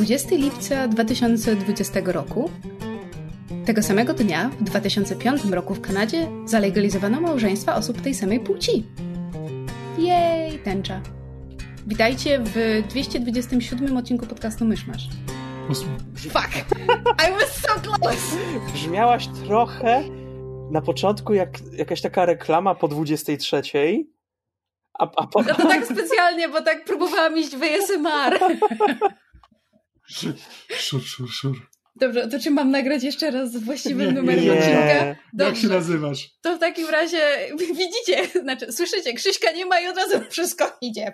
20 lipca 2020 roku. Tego samego dnia, w 2005 roku w Kanadzie, zalegalizowano małżeństwa osób tej samej płci. Jej, tęcza. Witajcie w 227 odcinku podcastu Myszmasz. Fuck! I was so close! Brzmiałaś trochę na początku jak jakaś taka reklama po 23, a, a po... No to tak specjalnie, bo tak próbowałam iść w ASMR. Szur, szur, szur. Dobrze, to czy mam nagrać jeszcze raz z właściwym Nie, numerem nie. odcinka? Jak się nazywasz? To w takim razie widzicie, znaczy słyszycie, Krzyśka nie ma i od razu wszystko idzie.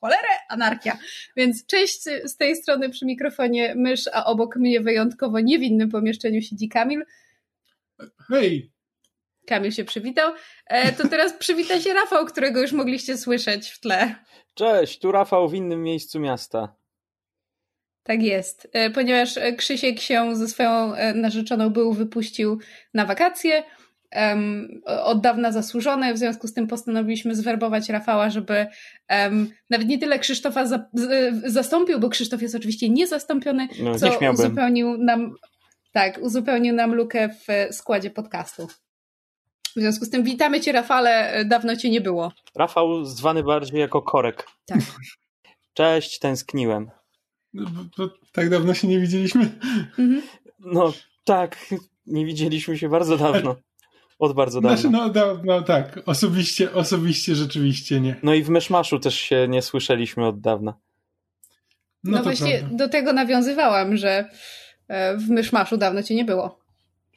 Cholerę, anarchia. Więc cześć z tej strony przy mikrofonie mysz, a obok mnie wyjątkowo niewinnym pomieszczeniu siedzi Kamil. Hej! Kamil się przywitał. E, to teraz przywita się Rafał, którego już mogliście słyszeć w tle. Cześć, tu Rafał w innym miejscu miasta. Tak jest, E, ponieważ e, Krzysiek się ze swoją e, narzeczoną był wypuścił na wakacje, em, od dawna zasłużone, w związku z tym postanowiliśmy zwerbować Rafała, żeby em, nawet nie tyle Krzysztofa za, z, zastąpił, bo Krzysztof jest oczywiście niezastąpiony, No, co nie uzupełnił nam, tak, uzupełnił nam lukę w składzie podcastu. W związku z tym witamy Cię Rafale, dawno Cię nie było. Rafał zwany bardziej jako korek. Tak. Cześć, tęskniłem. No, tak dawno się nie widzieliśmy. Mhm. No tak, nie widzieliśmy się bardzo dawno. Od bardzo dawna. Znaczy, no, no, no tak, osobiście, osobiście rzeczywiście nie. No i w Myszmaszu też się nie słyszeliśmy od dawna. No, No, to właśnie prawda. do tego nawiązywałam, że e, w Myszmaszu dawno Cię nie było.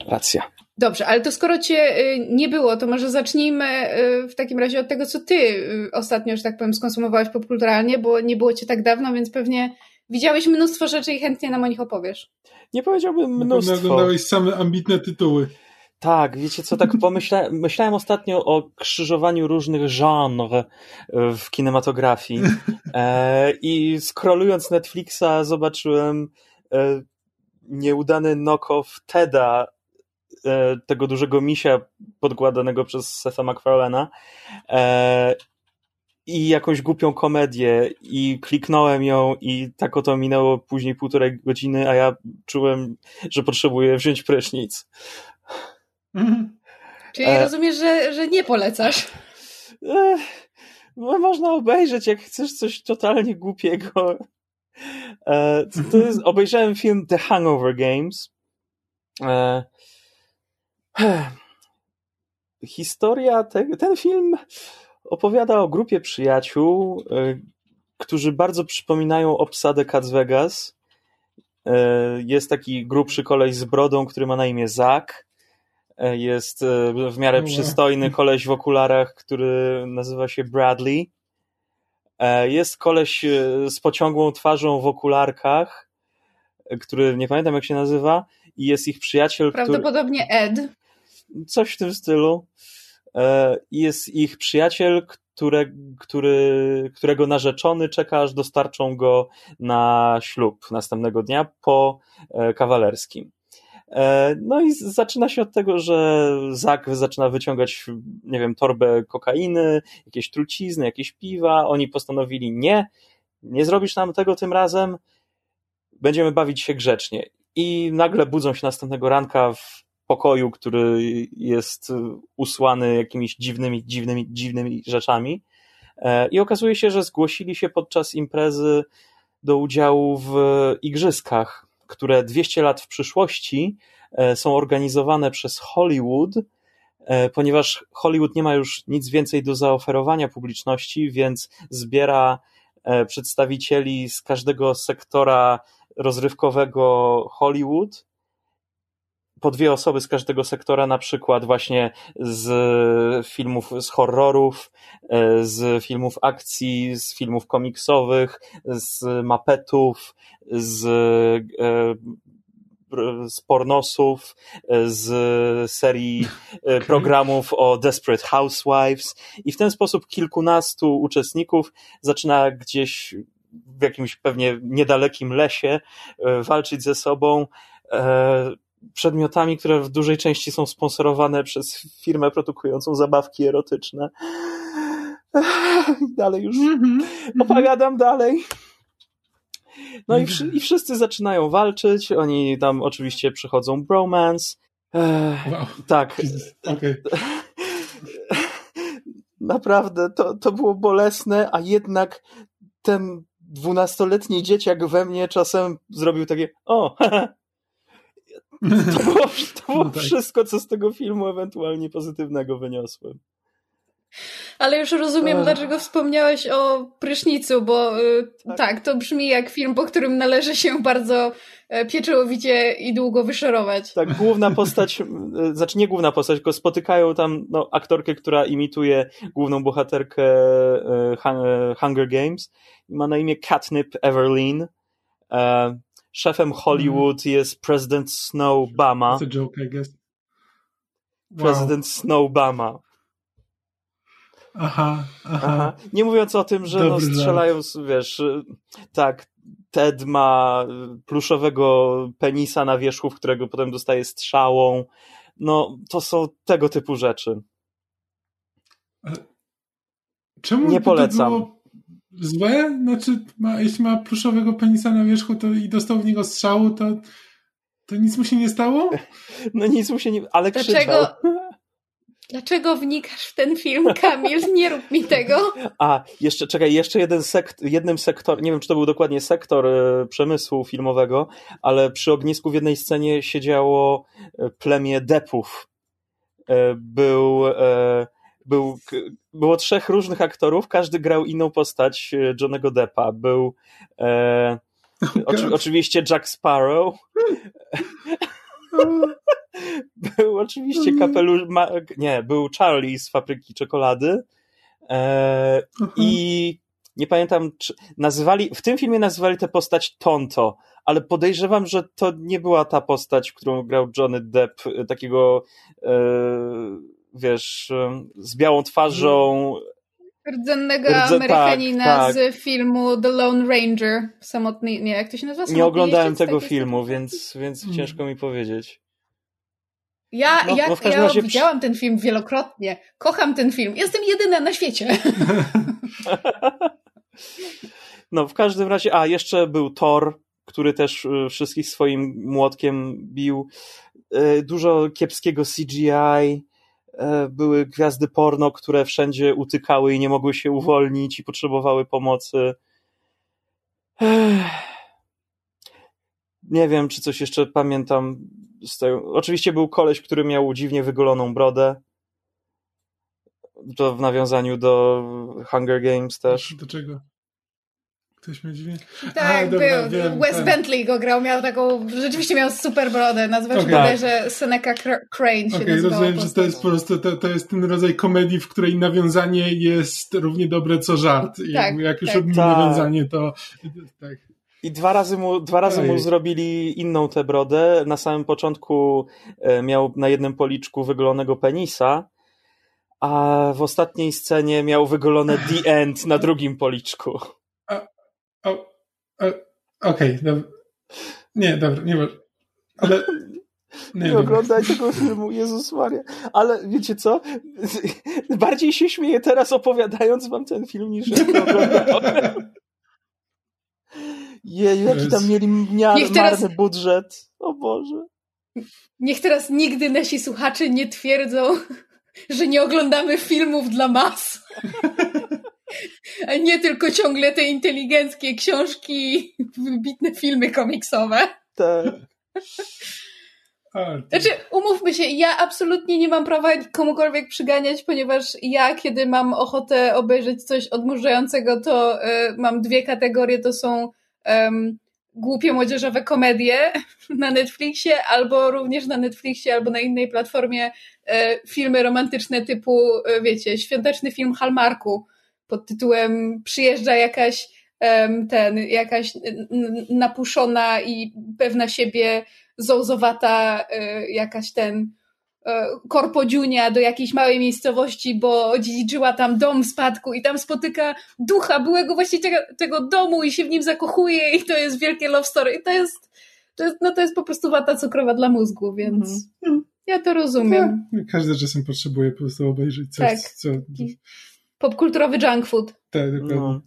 Racja. Dobrze, ale to skoro cię y, nie było, to może zacznijmy y, w takim razie od tego, co ty ostatnio, że tak powiem, skonsumowałeś popkulturalnie, bo nie było cię tak dawno, więc pewnie widziałeś mnóstwo rzeczy i chętnie nam o nich opowiesz. Nie powiedziałbym mnóstwo. oglądałeś same ambitne tytuły. Tak, wiecie co, tak pomyślałem, myślałem ostatnio o krzyżowaniu różnych żanr w kinematografii e, i scrollując Netflixa zobaczyłem e, nieudany knock-off Teda, e, tego dużego misia podkładanego przez Setha MacFarlane'a e, i jakąś głupią komedię i kliknąłem ją i tak oto minęło później półtorej godziny, a ja czułem, że potrzebuję wziąć prysznic. Mhm. Czyli E. rozumiesz, że, że nie polecasz. No, można obejrzeć, jak chcesz coś totalnie głupiego. E, to, to jest, obejrzałem film The Hangover Games. E, historia tego, ten film opowiada o grupie przyjaciół, e, którzy bardzo przypominają obsadę Cats Vegas. E, jest taki grubszy koleś z brodą, który ma na imię Zak. E, Jest w miarę przystojny koleś w okularach, który nazywa się Bradley. Jest koleś z pociągłą twarzą w okularkach, który nie pamiętam jak się nazywa, i jest ich przyjaciel, który, Prawdopodobnie Ed. coś w tym stylu. E, jest ich przyjaciel, które, który, którego narzeczony czeka, aż dostarczą go na ślub następnego dnia po e, kawalerskim. E, No i zaczyna się od tego, że Zak zaczyna wyciągać, nie wiem, torbę kokainy, jakieś trucizny, jakieś piwa. Oni postanowili, nie, nie zrobisz nam tego tym razem, będziemy bawić się grzecznie. I nagle budzą się następnego ranka w pokoju, który jest usłany jakimiś dziwnymi, dziwnymi, dziwnymi rzeczami. E, I okazuje się, że zgłosili się podczas imprezy do udziału w igrzyskach, które 200 lat w przyszłości e, są organizowane przez Hollywood, e, ponieważ Hollywood nie ma już nic więcej do zaoferowania publiczności, więc zbiera przedstawicieli z każdego sektora rozrywkowego Hollywood po dwie osoby z każdego sektora, na przykład właśnie z filmów, z horrorów, e, z filmów akcji, z filmów komiksowych, z mapetów, z e, z pornosów, z serii programów o Desperate Housewives. I w ten sposób kilkunastu uczestników zaczyna gdzieś w jakimś pewnie niedalekim lesie walczyć ze sobą przedmiotami, które w dużej części są sponsorowane przez firmę produkującą zabawki erotyczne. Dalej już mm-hmm. opowiadam dalej. No i, i wszyscy zaczynają walczyć. Oni tam oczywiście przychodzą bromance. wow. Tak. Okay. Naprawdę, to, to było bolesne, a jednak ten dwunastoletni dzieciak we mnie czasem zrobił takie o, To było, to było no tak. wszystko, co z tego filmu ewentualnie pozytywnego wyniosłem. Ale już rozumiem, Ech. dlaczego wspomniałeś o prysznicu, bo y, tak. tak. to brzmi jak film, po którym należy się bardzo e, pieczołowicie i długo wyszorować. Tak, główna postać, znaczy nie główna postać, tylko spotykają tam no, aktorkę, która imituje główną bohaterkę e, e, Hunger Games i ma na imię Catnip Everlyn szefem Hollywood mm. jest prezydent Snowbama. That's a joke, I guess. Wow. Prezydent Snowbama. Aha, aha, aha. Nie mówiąc o tym, że no, strzelają, wiesz, tak, Ted ma pluszowego penisa na wierzchu, w którego potem dostaje strzałą. No, to są tego typu rzeczy. Czemu nie polecam. Było złe? Znaczy, ma, jeśli ma pluszowego penisa na wierzchu to i dostał w niego strzału, to, to nic mu się nie stało? No nic mu się nie... ale Dlaczego... krzyczał. Dlaczego wnikasz w ten film, Kamil? Nie rób mi tego. A, jeszcze, czekaj, jeszcze jeden sekt, jednym sektor, nie wiem, czy to był dokładnie sektor e, przemysłu filmowego, ale przy ognisku w jednej scenie siedziało e, plemię depów. E, był e, był, było trzech różnych aktorów, każdy grał inną postać e, Johnego Deppa. Był e, oczy, oczywiście Jack Sparrow. był oczywiście mm. kapelusz, nie, był Charlie z Fabryki Czekolady e, i nie pamiętam, czy nazywali, w tym filmie nazywali tę postać Tonto, ale podejrzewam, że to nie była ta postać, którą grał Johnny Depp, e, takiego e, wiesz, z białą twarzą. Rdzennego Rdze, tak, Amerykanina tak, tak. z filmu The Lone Ranger. Samotny, nie, jak to się nazywa? Samotny nie oglądałem tego filmu, więc, więc hmm. ciężko mi powiedzieć. Ja, no, jak, no ja razie... widziałam ten film wielokrotnie. Kocham ten film. Jestem jedyna na świecie. no, w każdym razie, a jeszcze był Thor, który też y, wszystkich swoim młotkiem bił. Y, dużo kiepskiego CGI. E, były gwiazdy porno, które wszędzie utykały i nie mogły się uwolnić i potrzebowały pomocy. Nie wiem, czy coś jeszcze pamiętam z tego. Oczywiście był koleś, który miał dziwnie wygoloną brodę. To w nawiązaniu do Hunger Games też. Do czego? Ktoś miał dźwięk? Tak, A, dobra, był. Wiem, Wes tak. Bentley go grał, miał taką, rzeczywiście miał super brodę. Nazywa się okay. że Seneca Crane się okay, rozumiem, że to jest po prostu, to, to jest ten rodzaj komedii, w której nawiązanie jest równie dobre co żart. I tak, jak już tak. tak. nawiązanie, to tak. I dwa razy mu, dwa razy mu zrobili inną tę brodę. Na samym początku e, miał na jednym policzku wygolonego penisa, a w ostatniej scenie miał wygolone The End na drugim policzku. Okej, okay, Nie, dobra, nie ma. Ale. Nie, nie oglądaj tego filmu, Jezus Maria. Ale wiecie co? Bardziej się śmieję teraz opowiadając wam ten film, niż oglądałem. Jej, jaki tam mieli marny teraz... budżet. O Boże. Niech teraz nigdy nasi słuchacze nie twierdzą, że nie oglądamy filmów dla mas. A nie tylko ciągle te inteligenckie książki, wybitne filmy komiksowe. Tak. Znaczy, umówmy się, ja absolutnie nie mam prawa komukolwiek przyganiać, ponieważ ja, kiedy mam ochotę obejrzeć coś odmurzającego, to y, mam dwie kategorie, to są um, głupie młodzieżowe komedie na Netflixie, albo również na Netflixie, albo na innej platformie y, filmy romantyczne typu, y, wiecie, świąteczny film Hallmarku, pod tytułem Przyjeżdża jakaś ten, jakaś napuszona i pewna siebie zołzowata jakaś ten korpodziunia do jakiejś małej miejscowości, bo dziedziczyła tam dom w spadku i tam spotyka ducha byłego właściciela tego domu i się w nim zakochuje i to jest wielkie love story i to jest to jest, no to jest po prostu wata cukrowa dla mózgu, więc mhm. ja to rozumiem. Tak, każdy czasem potrzebuje po prostu obejrzeć coś, tak. co... Popkulturowy junk food. Tak, dokładnie. No.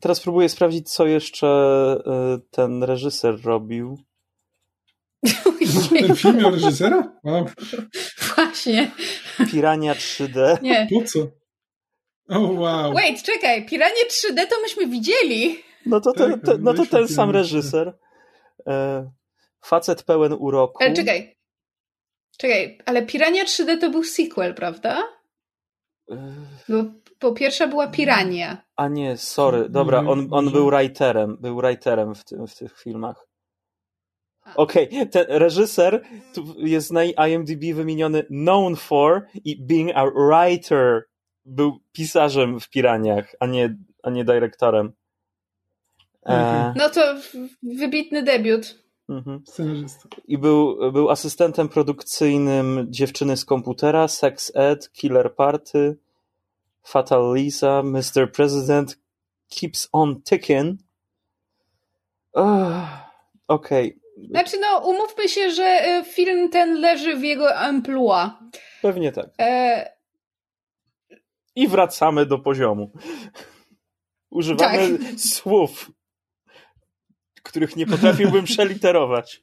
Teraz próbuję sprawdzić, co jeszcze y, ten reżyser robił. Ten film miał reżysera? Wow. Właśnie. Pirania 3D. Nie. Po co? O oh, wow. Wait, czekaj. Piranie 3D to myśmy widzieli. No to, ten, tak, no to ten sam reżyser. E, facet pełen uroku. Ale czekaj. Czekaj, ale Pirania 3D to był sequel, prawda? E, Bo po pierwsza była Pirania. A nie, sorry. Dobra, on, on był writerem. Był writerem w, tym, w tych filmach. Okej, okay. ten reżyser jest na IMDb wymieniony known for i being a writer. Był pisarzem w Piraniach, a nie, a nie dyrektorem. E... No to wybitny debiut. Mhm. I był, był asystentem produkcyjnym Dziewczyny z komputera, Sex Ed, Killer Party, Fatal Lisa, Mr. President Keeps on Ticking. Okej. Okay. Znaczy, no, umówmy się, że e, film ten leży w jego emploi. Pewnie tak. E... I wracamy do poziomu. Używamy tak. słów których nie potrafiłbym przeliterować.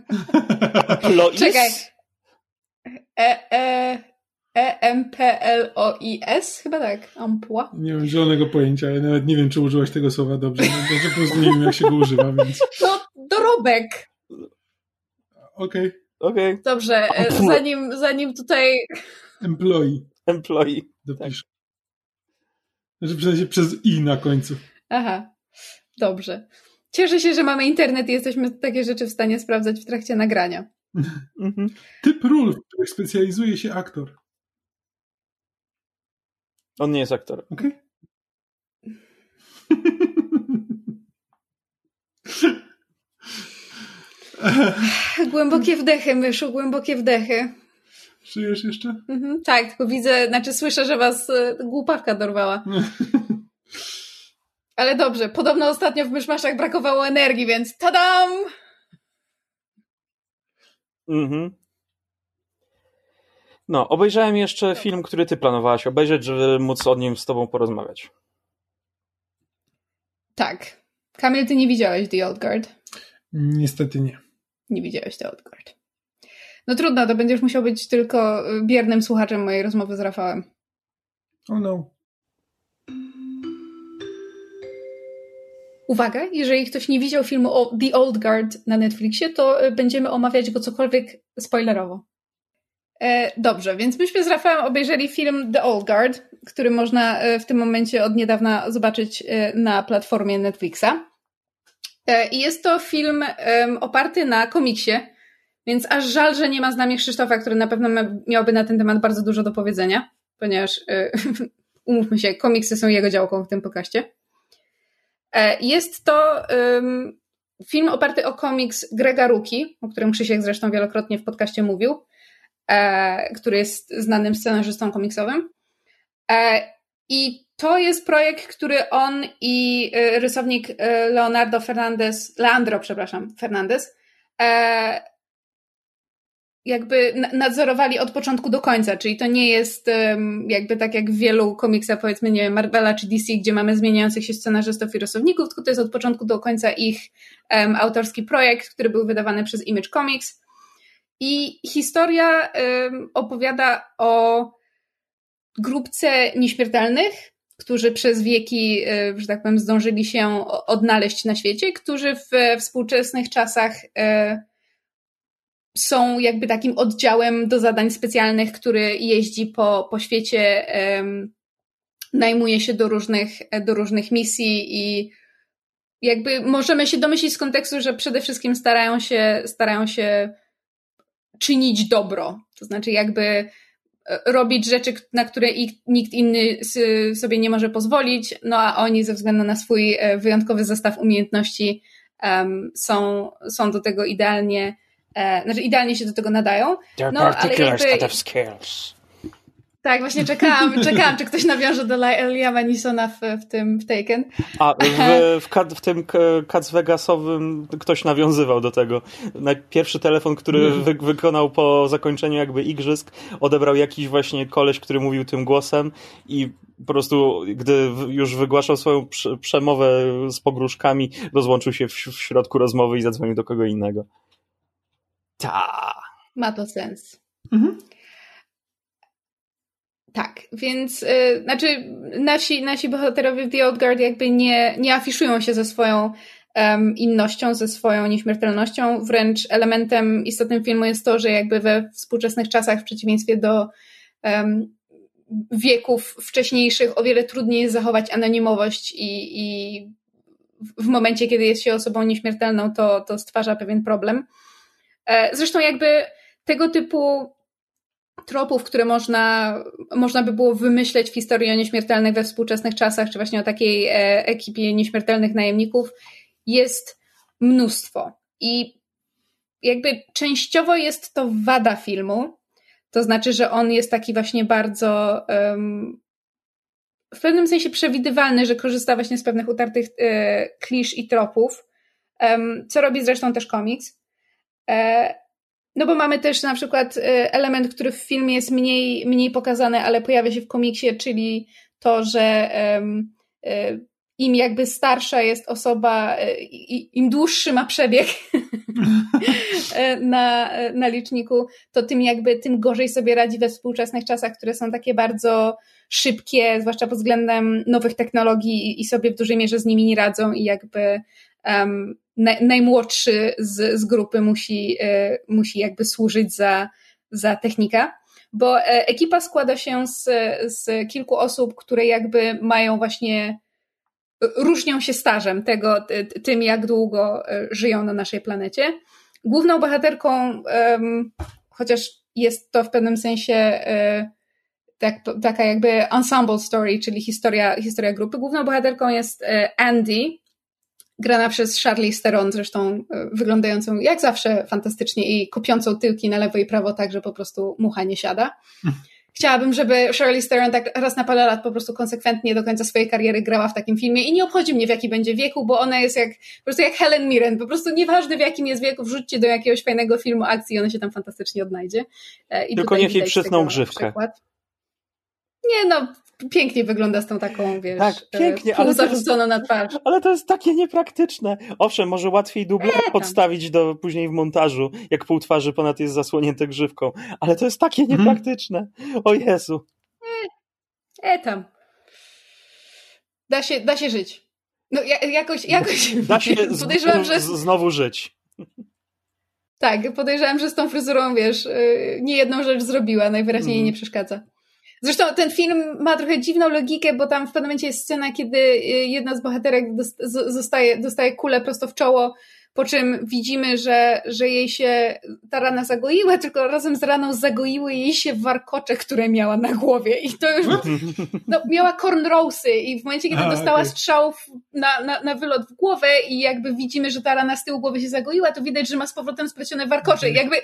Plois? Czekaj. E, e, E-M-P-L-O-I-S? Chyba tak. Ampła. Nie mam zielonego pojęcia. Ja nawet nie wiem, czy użyłaś tego słowa dobrze. No, po prostu nie wiem, jak się go używa, więc... No, dorobek. Okej. Okay. Okay. Dobrze, e, zanim, zanim tutaj... Employee. Employee. Dopisz. Tak. Znaczy przynajmniej przez i na końcu. Aha, dobrze. Cieszę się, że mamy internet i jesteśmy takie rzeczy w stanie sprawdzać w trakcie nagrania. Mhm. Typ ról, w których specjalizuje się aktor. On nie jest aktorem. Okej. Okay. głębokie wdechy, myszu, głębokie wdechy. Żyjesz jeszcze? Mhm, tak, tylko widzę, znaczy słyszę, że was y, głupawka dorwała. Ale dobrze, podobno ostatnio w myszmaszach brakowało energii, więc tadam! Mhm. No, obejrzałem jeszcze film, który ty planowałaś obejrzeć, żeby móc o nim z tobą porozmawiać. Tak. Kamil, ty nie widziałeś The Old Guard? Niestety nie. Nie widziałeś The Old Guard. No trudno, to będziesz musiał być tylko biernym słuchaczem mojej rozmowy z Rafałem. Oh no. Uwaga, jeżeli ktoś nie widział filmu o The Old Guard na Netflixie, to e, będziemy omawiać go cokolwiek spoilerowo. E, dobrze, więc myśmy z Rafałem obejrzeli film The Old Guard, który można e, w tym momencie od niedawna zobaczyć e, na platformie Netflixa. I jest to film oparty na komiksie, więc aż żal, że nie ma z nami Krzysztofa, który na pewno miałby na ten temat bardzo dużo do powiedzenia, ponieważ umówmy się, komiksy są jego działką w tym pokaście. Jest to film oparty o komiks Grega Ruki, o którym Krzysiek zresztą wielokrotnie w podcaście mówił, który jest znanym scenarzystą komiksowym. E, I to jest projekt, który on i e, rysownik e, Leonardo Fernandez, Leandro, przepraszam, Fernandez, e, jakby nadzorowali od początku do końca, czyli to nie jest jakby tak jak w wielu komiksach, powiedzmy, nie wiem, Marvela czy DC, gdzie mamy zmieniających się scenarzystów i rysowników, tylko to jest od początku do końca ich um, autorski projekt, który był wydawany przez Image Comics. I historia opowiada o grupce nieśmiertelnych, którzy przez wieki, e, że tak powiem, zdążyli się odnaleźć na świecie, którzy w współczesnych czasach e, są jakby takim oddziałem do zadań specjalnych, który jeździ po, po świecie, najmuje się do różnych, do różnych misji i jakby możemy się domyślić z kontekstu, że przede wszystkim starają się, starają się czynić dobro. To znaczy jakby e, robić rzeczy, na które nikt inny sobie nie może pozwolić, no a oni ze względu na swój e, wyjątkowy zestaw umiejętności um, są, są do tego idealnie, e, znaczy idealnie się do tego nadają. no, ale jakby, tak, właśnie czekałam, czekałam, czy ktoś nawiąże do Liama Nisona w, w tym w Taken. A w, w, w tym Cats Vegasowym ktoś nawiązywał do tego. Pierwszy telefon, który mm. wy, wykonał po zakończeniu jakby igrzysk, odebrał jakiś właśnie koleś, który mówił tym głosem i po prostu, gdy już wygłaszał swoją przemowę z pogróżkami, rozłączył się w, w środku rozmowy i zadzwonił do kogo innego. Ta. Ma to sens. Mhm. Tak, więc yy, znaczy nasi, nasi bohaterowie w The Old Guard jakby nie, nie afiszują się ze swoją um, innością, ze swoją nieśmiertelnością. Wręcz elementem istotnym filmu jest to, że jakby we współczesnych czasach, w przeciwieństwie do um, wieków wcześniejszych, o wiele trudniej jest zachować anonimowość i, i w momencie, kiedy jest się osobą nieśmiertelną, to, to stwarza pewien problem. E, zresztą jakby tego typu tropów, które można, można by było wymyśleć w historii o nieśmiertelnych we współczesnych czasach, czy właśnie o takiej e, ekipie nieśmiertelnych najemników, jest mnóstwo. I jakby częściowo jest to wada filmu, to znaczy, że on jest taki właśnie bardzo um, w pewnym sensie przewidywalny, że korzysta właśnie z pewnych utartych e, klisz i tropów, um, co robi zresztą też komiks. E, no bo mamy też na przykład y, element, który w filmie jest mniej, mniej pokazany, ale pojawia się w komiksie, czyli to, że um, im jakby starsza jest osoba, y, im dłuższy ma przebieg na, na liczniku, to tym jakby tym gorzej sobie radzi we współczesnych czasach, które są takie bardzo szybkie, zwłaszcza pod względem nowych technologii i sobie w dużej mierze z nimi nie radzą i jakby um, najmłodszy z, z grupy musi, e, musi jakby służyć za, za technika. Bo e, ekipa składa się z, z kilku osób, które jakby mają właśnie różnią się stażem tego, tym jak długo e, żyją na naszej planecie. Główną bohaterką, chociaż jest to w pewnym sensie tak, taka jakby ensemble story, czyli historia, historia grupy, główną bohaterką jest Andy, grana przez Charlize Theron, zresztą e, wyglądającą jak zawsze fantastycznie i kupiącą tyłki na lewo i prawo tak, że po prostu mucha nie siada. Chciałabym, żeby Charlize Theron tak raz na parę lat po prostu konsekwentnie do końca swojej kariery grała w takim filmie i nie obchodzi mnie w jaki będzie wieku, bo ona jest jak, po prostu jak Helen Mirren, po prostu nieważne w jakim jest wieku, wrzućcie do jakiegoś fajnego filmu akcji i ona się tam fantastycznie odnajdzie. E, I Tylko niech jej przytną grzywkę. Przykład. Nie no, pięknie wygląda z tą taką, wiesz, tak, e, pięknie, ale zarzuconą na twarz. Ale to jest takie niepraktyczne. Owszem, może łatwiej dublera e, podstawić do, później w montażu, jak pół twarzy ponad jest zasłonięte grzywką, ale to jest takie mhm. niepraktyczne. O Jezu. E, e tam. Da się, da się żyć. No jakoś, jakoś da się podejrzewam, że... znowu żyć. Tak, podejrzewam, że z tą fryzurą, wiesz, y, nie jedną rzecz zrobiła, najwyraźniej mm. jej nie przeszkadza. Zresztą ten film ma trochę dziwną logikę, bo tam w pewnym momencie jest scena, kiedy y, jedna z bohaterek dostaje, dostaje kulę prosto w czoło po czym widzimy, że, że jej się ta rana zagoiła, tylko razem z raną zagoiły jej się warkocze, które miała na głowie. I to już no, miała cornrowsy i w momencie, kiedy A, dostała okay. strzał na, na, na wylot w głowę i jakby widzimy, że ta rana z tyłu głowy się zagoiła, to widać, że ma z powrotem splecione warkocze. I jakby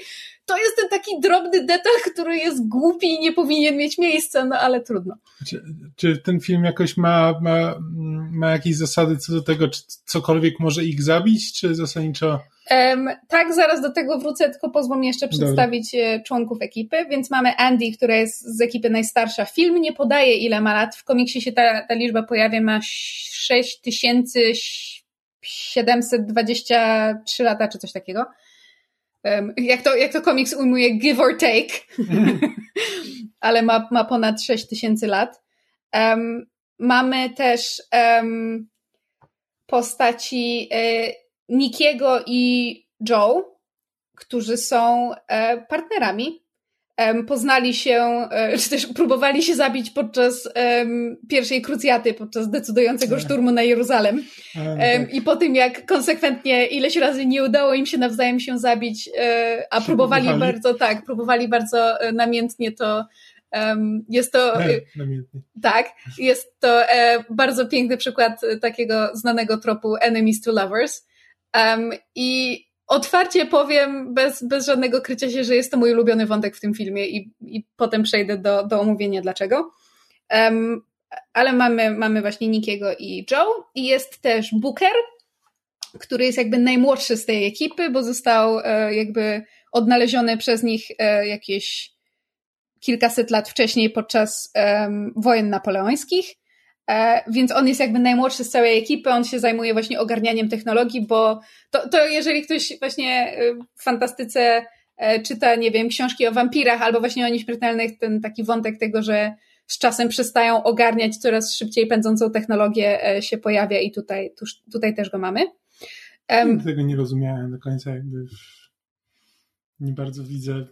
to jest ten taki drobny detal, który jest głupi i nie powinien mieć miejsca, no ale trudno. Czy, czy ten film jakoś ma, ma, ma jakieś zasady co do tego, czy cokolwiek może ich zabić, czy zasadniczo zasadniczo? Um, tak, zaraz do tego wrócę, tylko pozwól mi jeszcze przedstawić. E, członków ekipy. Więc mamy Andy, która jest z ekipy najstarsza. Film nie podaje ile ma lat. W komiksie się ta, ta liczba pojawia, ma 6723 lata, czy coś takiego. Um, jak, to, jak to komiks ujmuje, give or take. Ale ma, ma ponad 6000 lat. Um, mamy też postaci y, Nikiego i Joe, którzy są e, partnerami. Poznali się, e, czy też próbowali się zabić podczas pierwszej krucjaty, podczas decydującego tak. szturmu na Jeruzalem. Tak. I po tym, jak konsekwentnie ileś razy nie udało im się nawzajem się zabić, e, a próbowali bardzo, tak, próbowali bardzo namiętnie to jest to. Tak, jest to bardzo piękny przykład takiego znanego tropu enemies to lovers Um, I otwarcie powiem, bez, bez żadnego krycia się, że jest to mój ulubiony wątek w tym filmie i, i potem przejdę do, do omówienia dlaczego. Um, ale mamy, mamy właśnie Nikiego i Joe i jest też Booker, który jest jakby najmłodszy z tej ekipy, bo został e, jakby odnaleziony przez nich e, jakieś kilkaset lat wcześniej podczas um, wojen napoleońskich. E, więc on jest jakby najmłodszy z całej ekipy, on się zajmuje właśnie ogarnianiem technologii, bo to, to jeżeli ktoś właśnie w fantastyce czyta, nie wiem, książki o wampirach albo właśnie o nieśmiertelnych, ten taki wątek tego, że z czasem przestają ogarniać coraz szybciej pędzącą technologię się pojawia i tutaj, tuż, tutaj też go mamy. Um, tego nie rozumiałem do końca, jakby nie bardzo widzę.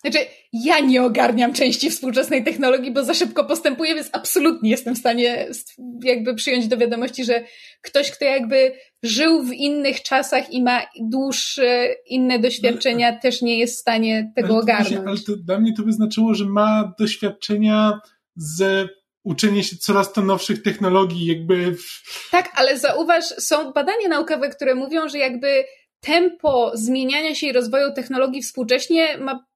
Znaczy, ja nie ogarniam części współczesnej technologii, bo za szybko postępuję, więc absolutnie jestem w stanie jakby przyjąć do wiadomości, że ktoś, kto jakby żył w innych czasach i ma dłuższe inne doświadczenia, no, też nie jest w stanie tego ale ogarnąć. Właśnie, ale to dla mnie to by znaczyło, że ma doświadczenia ze uczenie się coraz to nowszych technologii, jakby. Tak, ale zauważ, są badania naukowe, które mówią, że jakby tempo zmieniania się i rozwoju technologii współcześnie ma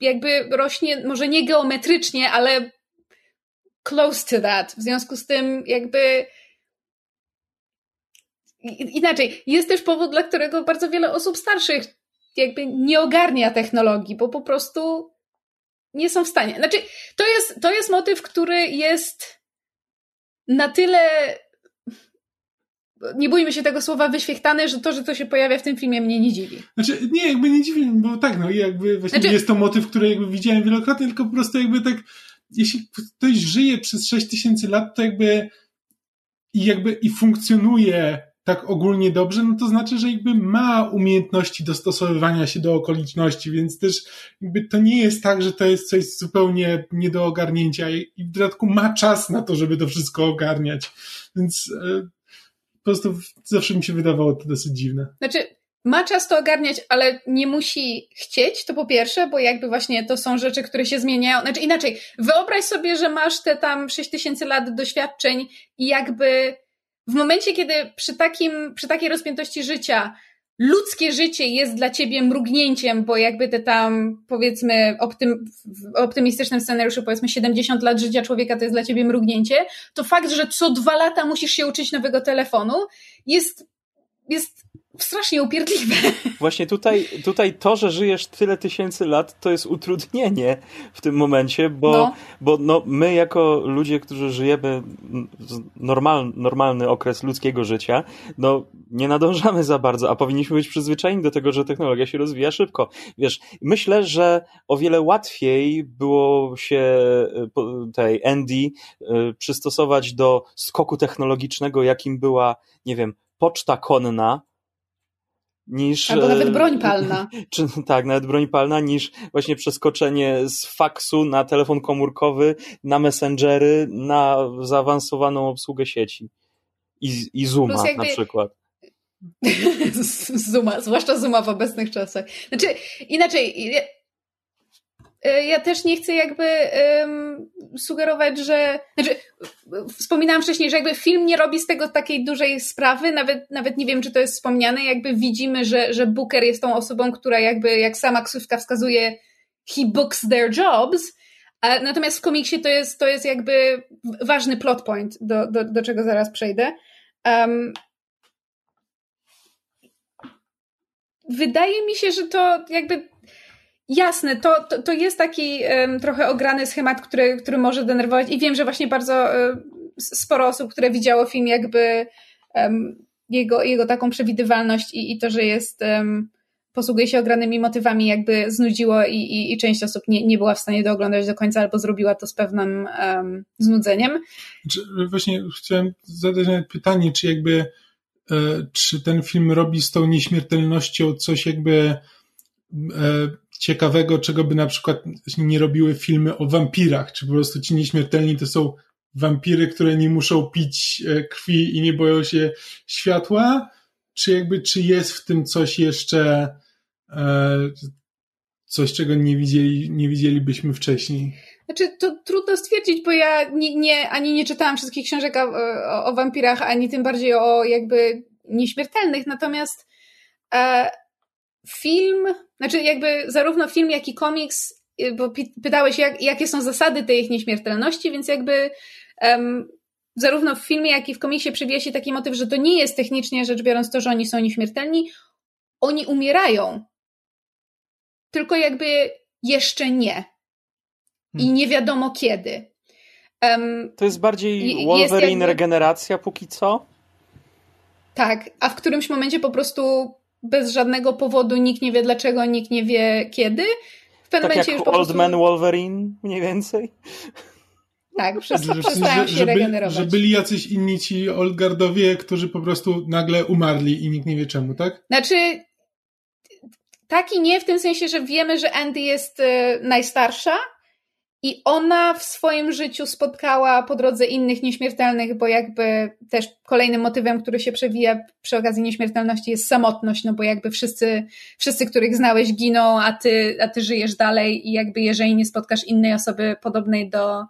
jakby rośnie, może nie geometrycznie, ale close to that. W związku z tym jakby inaczej, jest też powód, dla którego bardzo wiele osób starszych jakby nie ogarnia technologii, bo po prostu nie są w stanie. Znaczy, to jest, to jest motyw, który jest na tyle nie bójmy się tego słowa wyświechtany, że to, że to się pojawia w tym filmie mnie nie dziwi. Znaczy, nie, jakby nie dziwi, bo tak, no jakby właśnie znaczy... jest to motyw, który jakby widziałem wielokrotnie, tylko po prostu jakby tak, jeśli ktoś żyje przez 6 tysięcy lat, to jakby i jakby i funkcjonuje tak ogólnie dobrze, no to znaczy, że jakby ma umiejętności dostosowywania się do okoliczności, więc też jakby to nie jest tak, że to jest coś zupełnie nie do ogarnięcia i w dodatku ma czas na to, żeby to wszystko ogarniać. Więc e, po prostu zawsze mi się wydawało to dosyć dziwne. Znaczy, ma czas to ogarniać, ale nie musi chcieć, to po pierwsze, bo jakby właśnie to są rzeczy, które się zmieniają. Znaczy inaczej, wyobraź sobie, że masz te tam 6000 lat doświadczeń i jakby w momencie, kiedy przy, takim, przy takiej rozpiętości życia ludzkie życie jest dla ciebie mrugnięciem, bo jakby te tam, powiedzmy, optym, w optymistycznym scenariuszu, powiedzmy 70 lat życia człowieka to jest dla ciebie mrugnięcie, to fakt, że co dwa lata musisz się uczyć nowego telefonu, jest, jest strasznie upierdliwe. Właśnie tutaj, tutaj to, że żyjesz tyle tysięcy lat, to jest utrudnienie w tym momencie, bo, no. bo no, my jako ludzie, którzy żyjemy normal, normalny okres ludzkiego życia, no nie nadążamy za bardzo, a powinniśmy być przyzwyczajeni do tego, że technologia się rozwija szybko. Wiesz, myślę, że o wiele łatwiej było się e, tej Andy e, przystosować do skoku technologicznego, jakim była, nie wiem, poczta konna, niż. Albo nawet e, broń palna. Czy, tak, nawet broń palna, niż właśnie przeskoczenie z faksu na telefon komórkowy, na messengery, na zaawansowaną obsługę sieci. I, i Zooma jakby... na przykład. Zuma, zwłaszcza Zuma w obecnych czasach. Znaczy, inaczej, ja też nie chcę jakby um, sugerować, że. Znaczy, wspominałam wcześniej, że jakby film nie robi z tego takiej dużej sprawy, nawet, nawet nie wiem, czy to jest wspomniane, jakby widzimy, że, że Booker jest tą osobą, która jakby, jak sama ksywka wskazuje, he books their jobs. A, natomiast w komiksie to jest, to jest jakby ważny plot point, do, do, do czego zaraz przejdę. Um, wydaje mi się, że to jakby Jasne, to, to, to jest taki um, trochę ograny schemat, który, który może denerwować i wiem, że właśnie bardzo um, sporo osób, które widziało film jakby um, jego, jego taką przewidywalność i, i to, że jest posługuje się ogranymi motywami, jakby znudziło i, i, i, część osób nie, nie była w stanie dooglądać do końca albo zrobiła to z pewnym um, znudzeniem. Czy, właśnie chciałem zadać pytanie, czy jakby e, czy ten film robi z tą nieśmiertelnością coś jakby e, ciekawego, czego by na przykład nie robiły filmy o wampirach, czy po prostu ci nieśmiertelni to są wampiry, które nie muszą pić e, krwi i nie boją się światła, czy jakby, czy jest w tym coś jeszcze, e, coś, czego nie widzieli, nie widzielibyśmy wcześniej? Znaczy, to trudno stwierdzić, bo ja nie, nie, ani nie czytałam wszystkich książek o, o, o wampirach, ani tym bardziej o jakby nieśmiertelnych, natomiast E, film, znaczy jakby zarówno film, jak i komiks, y, bo pytałeś, jak, jakie są zasady tej ich nieśmiertelności, więc jakby um, zarówno w filmie, jak i w komiksie przewija się taki motyw, że to nie jest technicznie rzecz biorąc to, że oni są nieśmiertelni, oni umierają. Tylko jakby jeszcze nie. I hmm. nie wiadomo kiedy. Um, to jest bardziej Wolverine jest jakby... regeneracja póki co? Tak, a w którymś momencie po prostu bez żadnego powodu nikt nie wie dlaczego, nikt nie wie kiedy. W pewnym tak momencie jak już po Old prostu... Man Wolverine mniej więcej? Tak, przestają się że, regenerować. Że byli jacyś inni ci Oldgardowie, którzy po prostu nagle umarli i nikt nie wie czemu, tak? Znaczy, tak i nie, w tym sensie, że wiemy, że Andy jest y, najstarsza, i ona w swoim życiu spotkała po drodze innych nieśmiertelnych, bo jakby też kolejnym motywem, który się przewija przy okazji nieśmiertelności jest samotność, no bo jakby wszyscy, wszyscy których znałeś giną, a ty, a ty żyjesz dalej i jakby jeżeli nie spotkasz innej osoby podobnej do,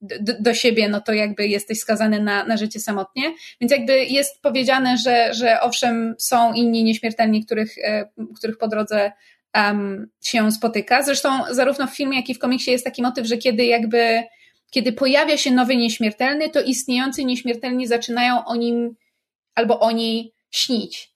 do, do siebie, no to jakby jesteś skazany na, na życie samotnie. Więc jakby jest powiedziane, że, że owszem, są inni nieśmiertelni, których, e, których po drodze um, się spotyka. Zresztą zarówno w filmie, jak i w komiksie jest taki motyw, że kiedy jakby kiedy pojawia się nowy nieśmiertelny, to istniejący nieśmiertelni zaczynają o nim albo o niej śnić.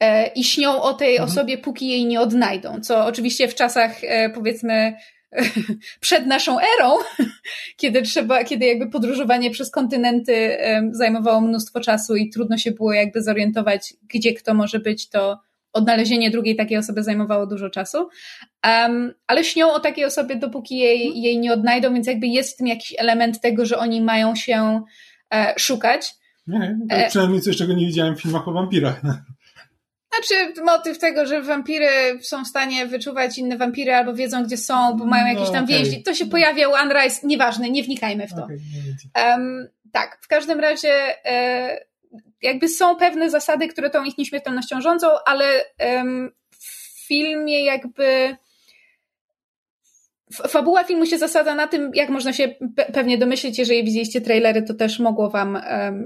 E, I śnią o tej mhm. osobie, póki jej nie odnajdą. Co oczywiście w czasach, e, powiedzmy, przed naszą erą, kiedy trzeba, kiedy jakby podróżowanie przez kontynenty zajmowało mnóstwo czasu i trudno się było jakby zorientować, gdzie kto może być, to odnalezienie drugiej takiej osoby zajmowało dużo czasu, um, ale śnią o takiej osobie, dopóki jej, jej nie odnajdą, więc jakby jest w tym jakiś element tego, że oni mają się e, szukać. Nie, tak przynajmniej coś, czego nie widziałem w filmach o wampirach. Znaczy motyw tego, że wampiry są w stanie wyczuwać inne wampiry albo wiedzą, gdzie są, bo mają jakieś tam no, okay. więzi. To się pojawia u Unrise, nieważne, nie wnikajmy w to. Okay, um, tak, w każdym razie e, jakby są pewne zasady, które tą ich nieśmiertelnością rządzą, ale w filmie jakby fabuła filmu się zasadza na tym, jak można się pe pewnie domyślić, jeżeli widzieliście trailery, to też mogło wam,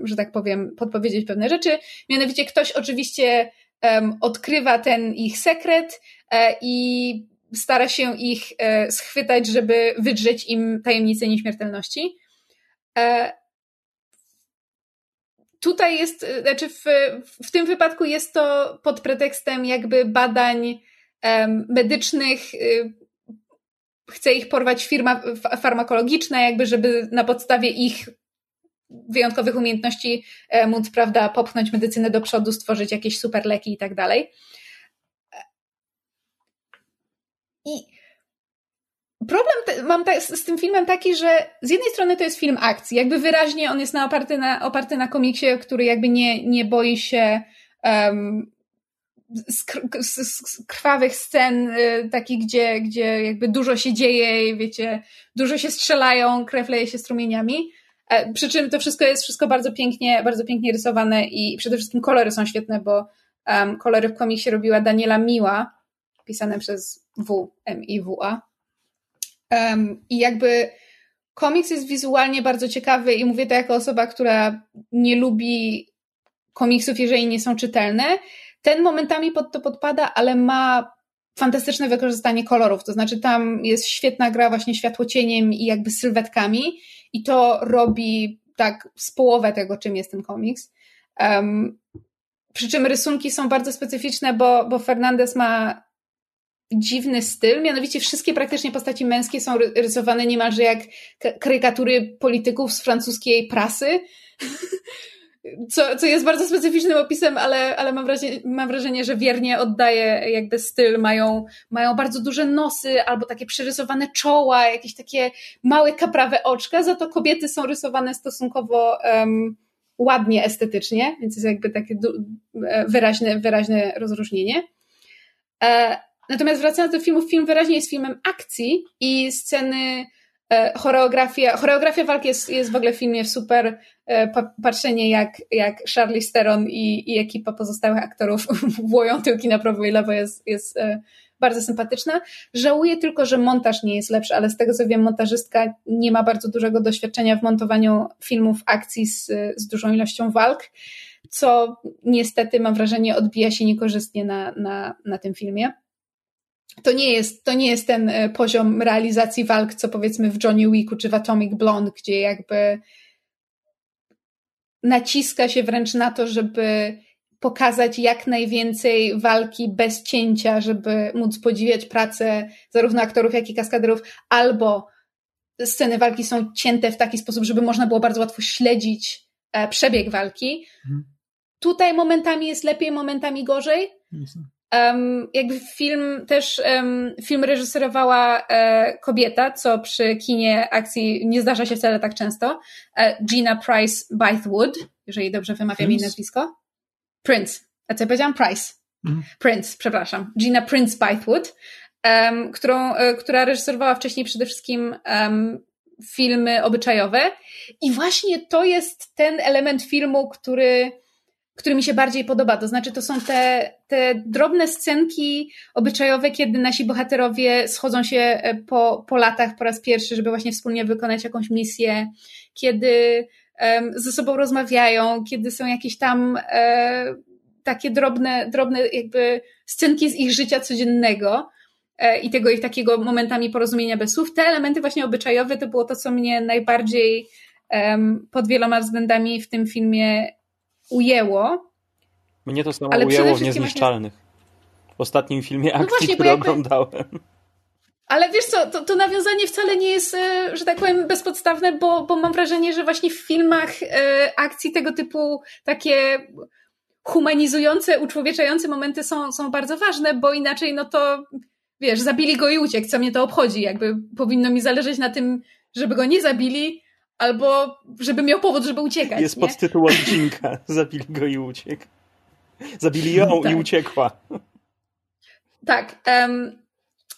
że tak powiem, podpowiedzieć pewne rzeczy. Mianowicie ktoś oczywiście odkrywa ten ich sekret e, i stara się ich e, schwytać, żeby wydrzeć im tajemnicę nieśmiertelności. Tutaj jest, y, znaczy w, w tym wypadku jest to pod pretekstem jakby badań um, medycznych, y, chce ich porwać firma farmakologiczna, jakby żeby na podstawie ich wyjątkowych umiejętności e, móc, prawda, popchnąć medycynę do przodu, stworzyć jakieś super leki i tak dalej. I problem mam ta, z, tym filmem taki, że z jednej strony to jest film akcji, jakby wyraźnie on jest na, oparty, na, oparty na komiksie, który jakby nie, nie boi się um, z, z, z, krwawych scen, y, takich, gdzie, gdzie jakby dużo się dzieje, wiecie, dużo się strzelają, krew leje się strumieniami. E, przy czym to wszystko jest wszystko bardzo pięknie, bardzo pięknie rysowane i przede wszystkim kolory są świetne, bo um, kolory w komiksie robiła Daniela Miła, pisane przez W, M i W, A Um, I jakby komiks jest wizualnie bardzo ciekawy i mówię to jako osoba, która nie lubi komiksów, jeżeli nie są czytelne. Ten momentami pod to podpada, ale ma fantastyczne wykorzystanie kolorów. To znaczy, tam jest świetna gra właśnie światłocieniem i jakby sylwetkami, i to robi tak z połowę tego, czym jest ten komiks. Um, przy czym rysunki są bardzo specyficzne, bo, bo Fernandez ma dziwny styl, mianowicie wszystkie praktycznie postaci męskie są rysowane niemalże jak karykatury polityków z francuskiej prasy, co, co jest bardzo specyficznym opisem, ale, ale mam, wrażenie, mam wrażenie, że wiernie oddaje jakby styl, mają, mają bardzo duże nosy albo takie przerysowane czoła, jakieś takie małe kaprawe oczka, za to kobiety są rysowane stosunkowo um, ładnie estetycznie, więc jest jakby takie e, wyraźne, wyraźne rozróżnienie. E, Natomiast wracając do filmu, film wyraźnie jest filmem akcji i sceny, e, choreografia, choreografia walki jest, jest w ogóle w filmie super. E, patrzenie jak, jak Charlize Theron i, i ekipa pozostałych aktorów włoją tyłki na prawo i lewo jest, jest e, bardzo sympatyczna. Żałuję tylko, że montaż nie jest lepszy, ale z tego co wiem, montażystka nie ma bardzo dużego doświadczenia w montowaniu filmów akcji z, z dużą ilością walk. co niestety mam wrażenie odbija się niekorzystnie na, na, na tym filmie. To nie, jest, to nie jest ten e, poziom realizacji walk, co powiedzmy w Johnny Wicku czy w Atomic Blonde, gdzie jakby naciska się wręcz na to, żeby pokazać jak najwięcej walki bez cięcia, żeby móc podziwiać pracę zarówno aktorów, jak i kaskaderów, albo sceny walki są cięte w taki sposób, żeby można było bardzo łatwo śledzić e, przebieg walki. Mhm. Tutaj momentami jest lepiej, momentami gorzej. Um, jakby film też um, film reżyserowała e, kobieta, co przy kinie akcji nie zdarza się wcale tak często. E, Gina Price Bythewood, jeżeli dobrze wymawiam jej nazwisko. Prince. A co ja powiedziałam? Price. Mhm. Prince, przepraszam. Gina Prince Bythewood, um, którą, e, która reżyserowała wcześniej przede wszystkim filmy obyczajowe. I właśnie to jest ten element filmu, który który mi się bardziej podoba. To znaczy, to są te, te drobne scenki obyczajowe, kiedy nasi bohaterowie schodzą się e, po, po latach po raz pierwszy, żeby właśnie wspólnie wykonać jakąś misję, kiedy um, ze sobą rozmawiają, kiedy są jakieś tam e, takie drobne, drobne jakby scenki z ich życia codziennego e, i tego ich takiego momentami porozumienia bez słów. Te elementy właśnie obyczajowe to było to, co mnie najbardziej um, pod wieloma względami w tym filmie ujęło. Mnie to samo ale ujęło w Niezniszczalnych. W ostatnim filmie no akcji, no właśnie, który jakby... oglądałem. Ale wiesz co, to, to nawiązanie wcale nie jest, e, że tak powiem, bezpodstawne, bo, bo mam wrażenie, że właśnie w filmach e, akcji tego typu takie humanizujące, uczłowieczające momenty są, są bardzo ważne, bo inaczej no to wiesz, zabili go i uciekł, co mnie to obchodzi, jakby powinno mi zależeć na tym, żeby go nie zabili, Albo żeby miał powód, żeby uciekać. Jest nie? podtytuł odcinka. Zabili go i uciekł. Zabili ją tak. i uciekła. Tak. Um,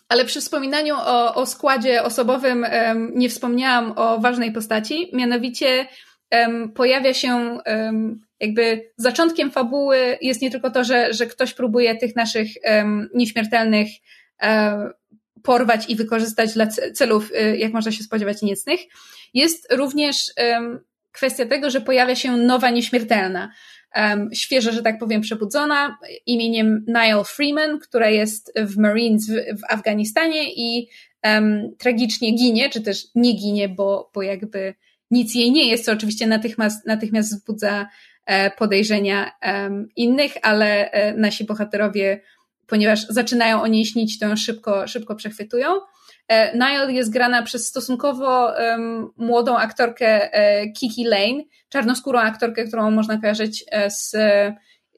ale przy wspominaniu o, o składzie osobowym um, nie wspomniałam o ważnej postaci. Mianowicie um, pojawia się jakby zaczątkiem fabuły jest nie tylko to, że, że ktoś próbuje tych naszych nieśmiertelnych e, porwać i wykorzystać dla celów, y, jak można się spodziewać, niecnych. Jest również kwestia tego, że pojawia się nowa nieśmiertelna. Świeżo, że tak powiem, przebudzona imieniem Niall Freeman, która jest w Marines w, Afganistanie i tragicznie ginie, czy też nie ginie, bo, bo jakby nic jej nie jest, co oczywiście natychmiast, natychmiast wzbudza e, podejrzenia innych, ale e, nasi bohaterowie ponieważ zaczynają o niej śnić, to ją szybko, szybko przechwytują. E, Niall jest grana przez stosunkowo um, młodą aktorkę e, Kiki Lane, czarnoskórą aktorkę, którą można kojarzyć e, z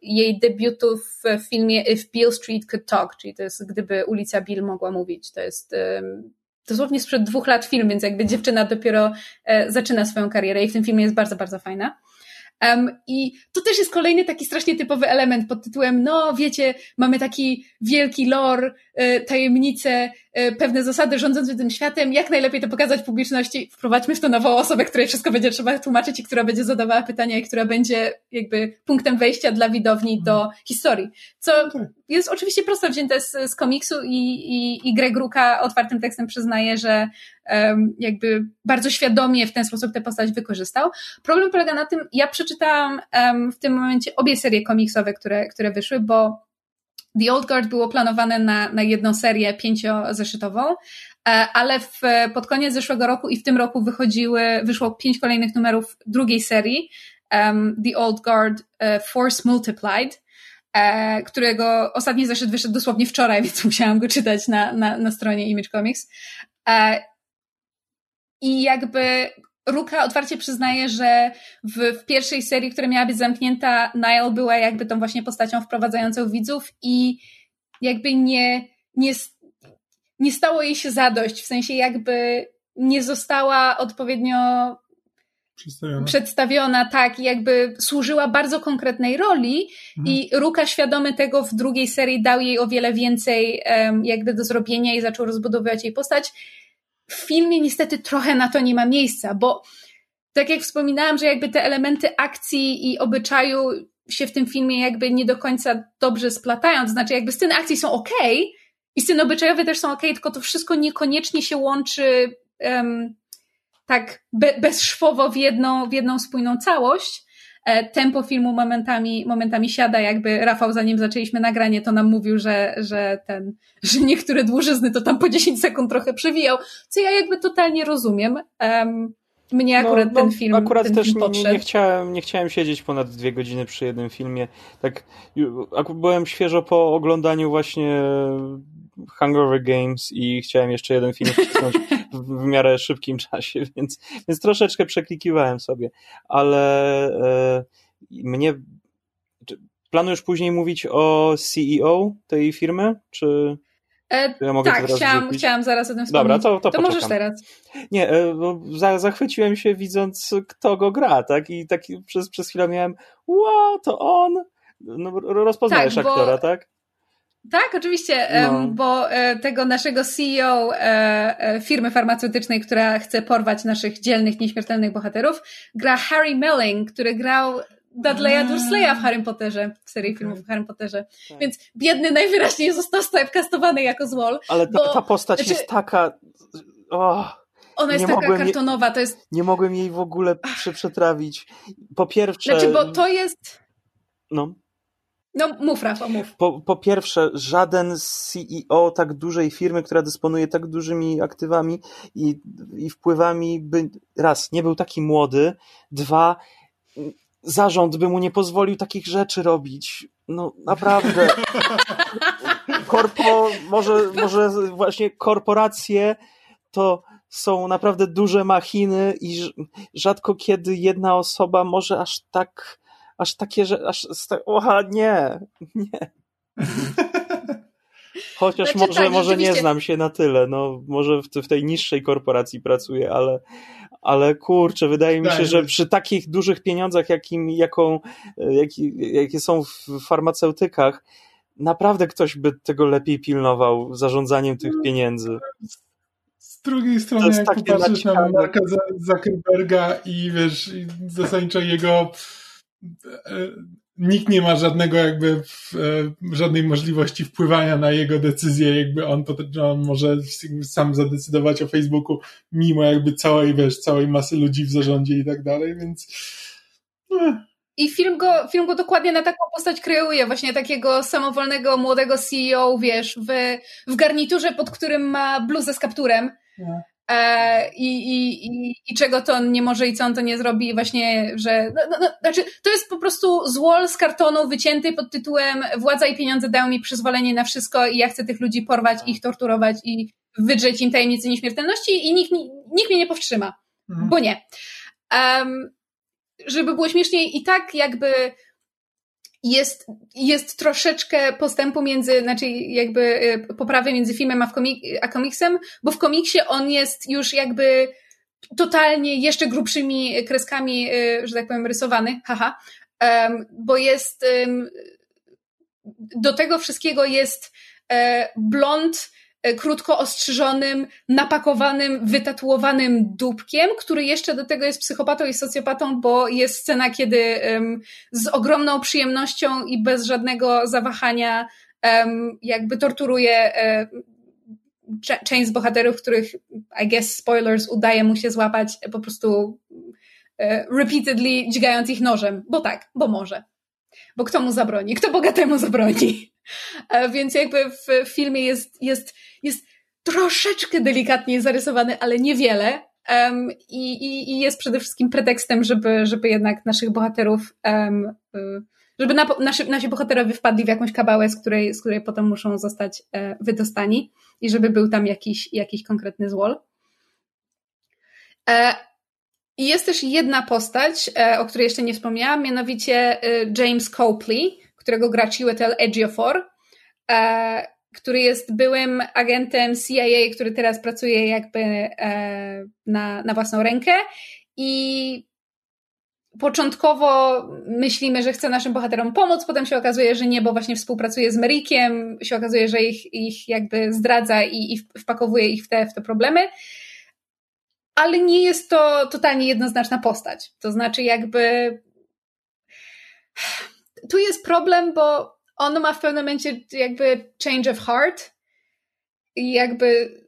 jej debiutu w filmie If Beale Street Could Talk, czyli to jest gdyby ulica Bill mogła mówić. To jest um, dosłownie sprzed dwóch lat film, więc jakby dziewczyna dopiero e, zaczyna swoją karierę i w tym filmie jest bardzo, bardzo fajna. Um, I to też jest kolejny taki strasznie typowy element pod tytułem, no wiecie, mamy taki wielki lore, y, tajemnice, y, pewne zasady rządzące tym światem, jak najlepiej to pokazać publiczności, wprowadźmy w to nową osobę, której wszystko będzie trzeba tłumaczyć i która będzie zadawała pytania i która będzie jakby punktem wejścia dla widowni do mhm. historii. Co jest oczywiście prosto wzięte z, z komiksu i, i, i Greg Ruka otwartym tekstem przyznaje, że jakby bardzo świadomie w ten sposób tę postać wykorzystał. Problem polega na tym, ja przeczytałam w tym momencie obie serie komiksowe, które, które wyszły, bo The Old Guard było planowane na, na jedną serię pięciozeszytową, e, ale w, pod koniec zeszłego roku i w tym roku wychodziły, wyszło pięć kolejnych numerów drugiej serii, um, The Old Guard uh, Force Multiplied, e, którego ostatni zeszyt wyszedł dosłownie wczoraj, więc musiałam go czytać na, na, na stronie Image Comics. E, I jakby Ruka otwarcie przyznaje, że w, w, pierwszej serii, która miała być zamknięta, Niall była jakby tą właśnie postacią wprowadzającą widzów i jakby nie, nie, nie stało jej się zadość, w sensie jakby nie została odpowiednio przedstawiona, przedstawiona tak, jakby służyła bardzo konkretnej roli mhm. i Ruka świadomy tego w drugiej serii dał jej o wiele więcej um, jakby do zrobienia i zaczął rozbudowywać jej postać w filmie niestety trochę na to nie ma miejsca, bo tak jak wspominałam, że jakby te elementy akcji i obyczaju się w tym filmie jakby nie do końca dobrze splatają, to znaczy jakby sceny akcji są ok i sceny obyczajowe też są ok, tylko to wszystko niekoniecznie się łączy um, tak be, bezszwowo w jedną, w jedną spójną całość. E, tempo filmu momentami, momentami siada, jakby Rafał zanim zaczęliśmy nagranie, to nam mówił, że, że ten, że niektóre dłużyzny to tam po 10 sekund trochę przewijał, co ja jakby totalnie rozumiem. Um, mnie no, akurat no, ten film Akurat ten też film nie, nie, chciałem, nie chciałem siedzieć ponad dwie godziny przy jednym filmie. Tak, byłem świeżo po oglądaniu właśnie Hangover Games i chciałem jeszcze jeden film wcisnąć w, w miarę szybkim czasie, więc, więc troszeczkę przeklikiwałem sobie, ale e, mnie planujesz później mówić o CEO tej firmy, czy E, ja mogę tak, chciałam, chciałam zaraz o tym wspomnieć. Dobra, to, to, to możesz teraz. Nie, e, bo za, zachwyciłem się widząc, kto go gra, tak? I tak przez, przez chwilę miałem, wow, to on. No, rozpoznajesz tak, aktora, bo... tak? Tak, oczywiście, no. bo e, tego naszego CEO e, firmy farmaceutycznej, która chce porwać naszych dzielnych, nieśmiertelnych bohaterów, gra Harry Melling, który grał Dudleya Dursleya w Harry Potterze, w serii filmów w Harry Potterze. Tak. Więc biedny najwyraźniej został typecastowany jako złol. Ale ta, bo, ta postać znaczy, jest taka... Oh, ona jest taka kartonowa, je, to jest... Nie mogłem jej w ogóle przetrawić. Po pierwsze... Znaczy, bo to jest... No. No, mów, Rafa, mów. Po, po pierwsze, żaden CEO tak dużej firmy, która dysponuje tak dużymi aktywami i, i wpływami, by raz, nie był taki młody, dwa, zarząd by mu nie pozwolił takich rzeczy robić. No naprawdę. Korpo, może, może właśnie korporacje to są naprawdę duże machiny i rzadko kiedy jedna osoba może aż tak, aż takie, że aż, oha, nie, nie. Chociaż znaczy, może, tak, może nie znam się na tyle, no może w, w tej niższej korporacji pracuję, ale, ale kurczę, wydaje mi się, że przy takich dużych pieniądzach, jakim, jaką, jaki, jakie są w farmaceutykach, naprawdę ktoś by tego lepiej pilnował zarządzaniem tych no, pieniędzy. Z drugiej strony, jak popatrzysz na Marka Zuckerberga i wiesz, zasadniczo jego e, nikt nie ma żadnego jakby e, żadnej możliwości wpływania na jego decyzje, jakby on, on może sam zadecydować o Facebooku, mimo jakby całej, wiesz, całej masy ludzi w zarządzie i tak dalej, więc no. i film go, film go dokładnie na taką postać kreuje, właśnie takiego samowolnego, młodego CEO, wiesz, w, w garniturze, pod którym ma bluzę z kapturem. No. E, i, i, i, i czego to on nie może i co on to nie zrobi, właśnie, że, no, no, no, znaczy, to jest po prostu złol z kartonu wycięty pod tytułem Władza i pieniądze dają mi przyzwolenie na wszystko i ja chcę tych ludzi porwać, ich torturować i wydrzeć im tajemnicy nieśmiertelności i nikt, nikt mnie nie powstrzyma, mhm. bo nie. Um, żeby było śmieszniej i tak jakby jest, jest troszeczkę postępu między, znaczy jakby y, poprawy między filmem a, komik a komiksem, bo w komiksie on jest już jakby totalnie jeszcze grubszymi kreskami, y, że tak powiem, rysowany, haha, um, bo jest um, do tego wszystkiego jest e, blond E, krótko ostrzyżonym, napakowanym, wytatuowanym dupkiem, który jeszcze do tego jest psychopatą i socjopatą, bo jest scena, kiedy um, z ogromną przyjemnością i bez żadnego zawahania um, jakby torturuje um, część z bohaterów, których I guess spoilers udaje mu się złapać po prostu repeatedly dźgając ich nożem, bo tak, bo może. Bo kto mu zabroni? Kto bogatemu zabroni? Więc jakby w filmie jest, jest jest troszeczkę delikatnie zarysowany, ale niewiele. Um, i, i, i, jest przede wszystkim pretekstem, żeby, żeby jednak naszych bohaterów, um, żeby na, nasi, nasi bohaterowie wpadli w jakąś kabałę, z której, z której potem muszą zostać e, wydostani i żeby był tam jakiś, jakiś konkretny złol. E, I jest też jedna postać, e, o której jeszcze nie wspomniałam, mianowicie e, James Copley, którego gra Chiwetel Ejiofor. E, który jest byłym agentem CIA, który teraz pracuje jakby na, na własną rękę i początkowo myślimy, że chce naszym bohaterom pomóc, potem się okazuje, że nie, bo właśnie współpracuje z Merikiem, się okazuje, że ich, ich jakby zdradza i, i wpakowuje ich w te, w te problemy. Ale nie jest to totalnie jednoznaczna postać. To znaczy, jakby. Tu jest problem, bo on ma w pewnym momencie jakby change of heart i jakby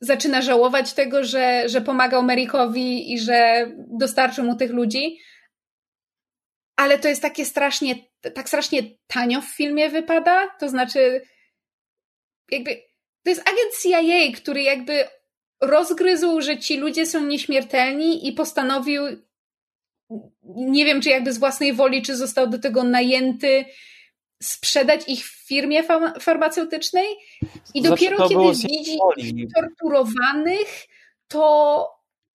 zaczyna żałować tego, że, że pomagał Merickowi i że dostarczył mu tych ludzi. ale to jest takie strasznie, tak strasznie tanio w filmie wypada, to znaczy jakby to jest agent CIA, który jakby rozgryzł, że ci ludzie są nieśmiertelni i postanowił nie wiem, czy jakby z własnej woli, czy został do tego najęty, sprzedać ich w firmie farmaceutycznej i znaczy, dopiero kiedy widzi torturowanych, to,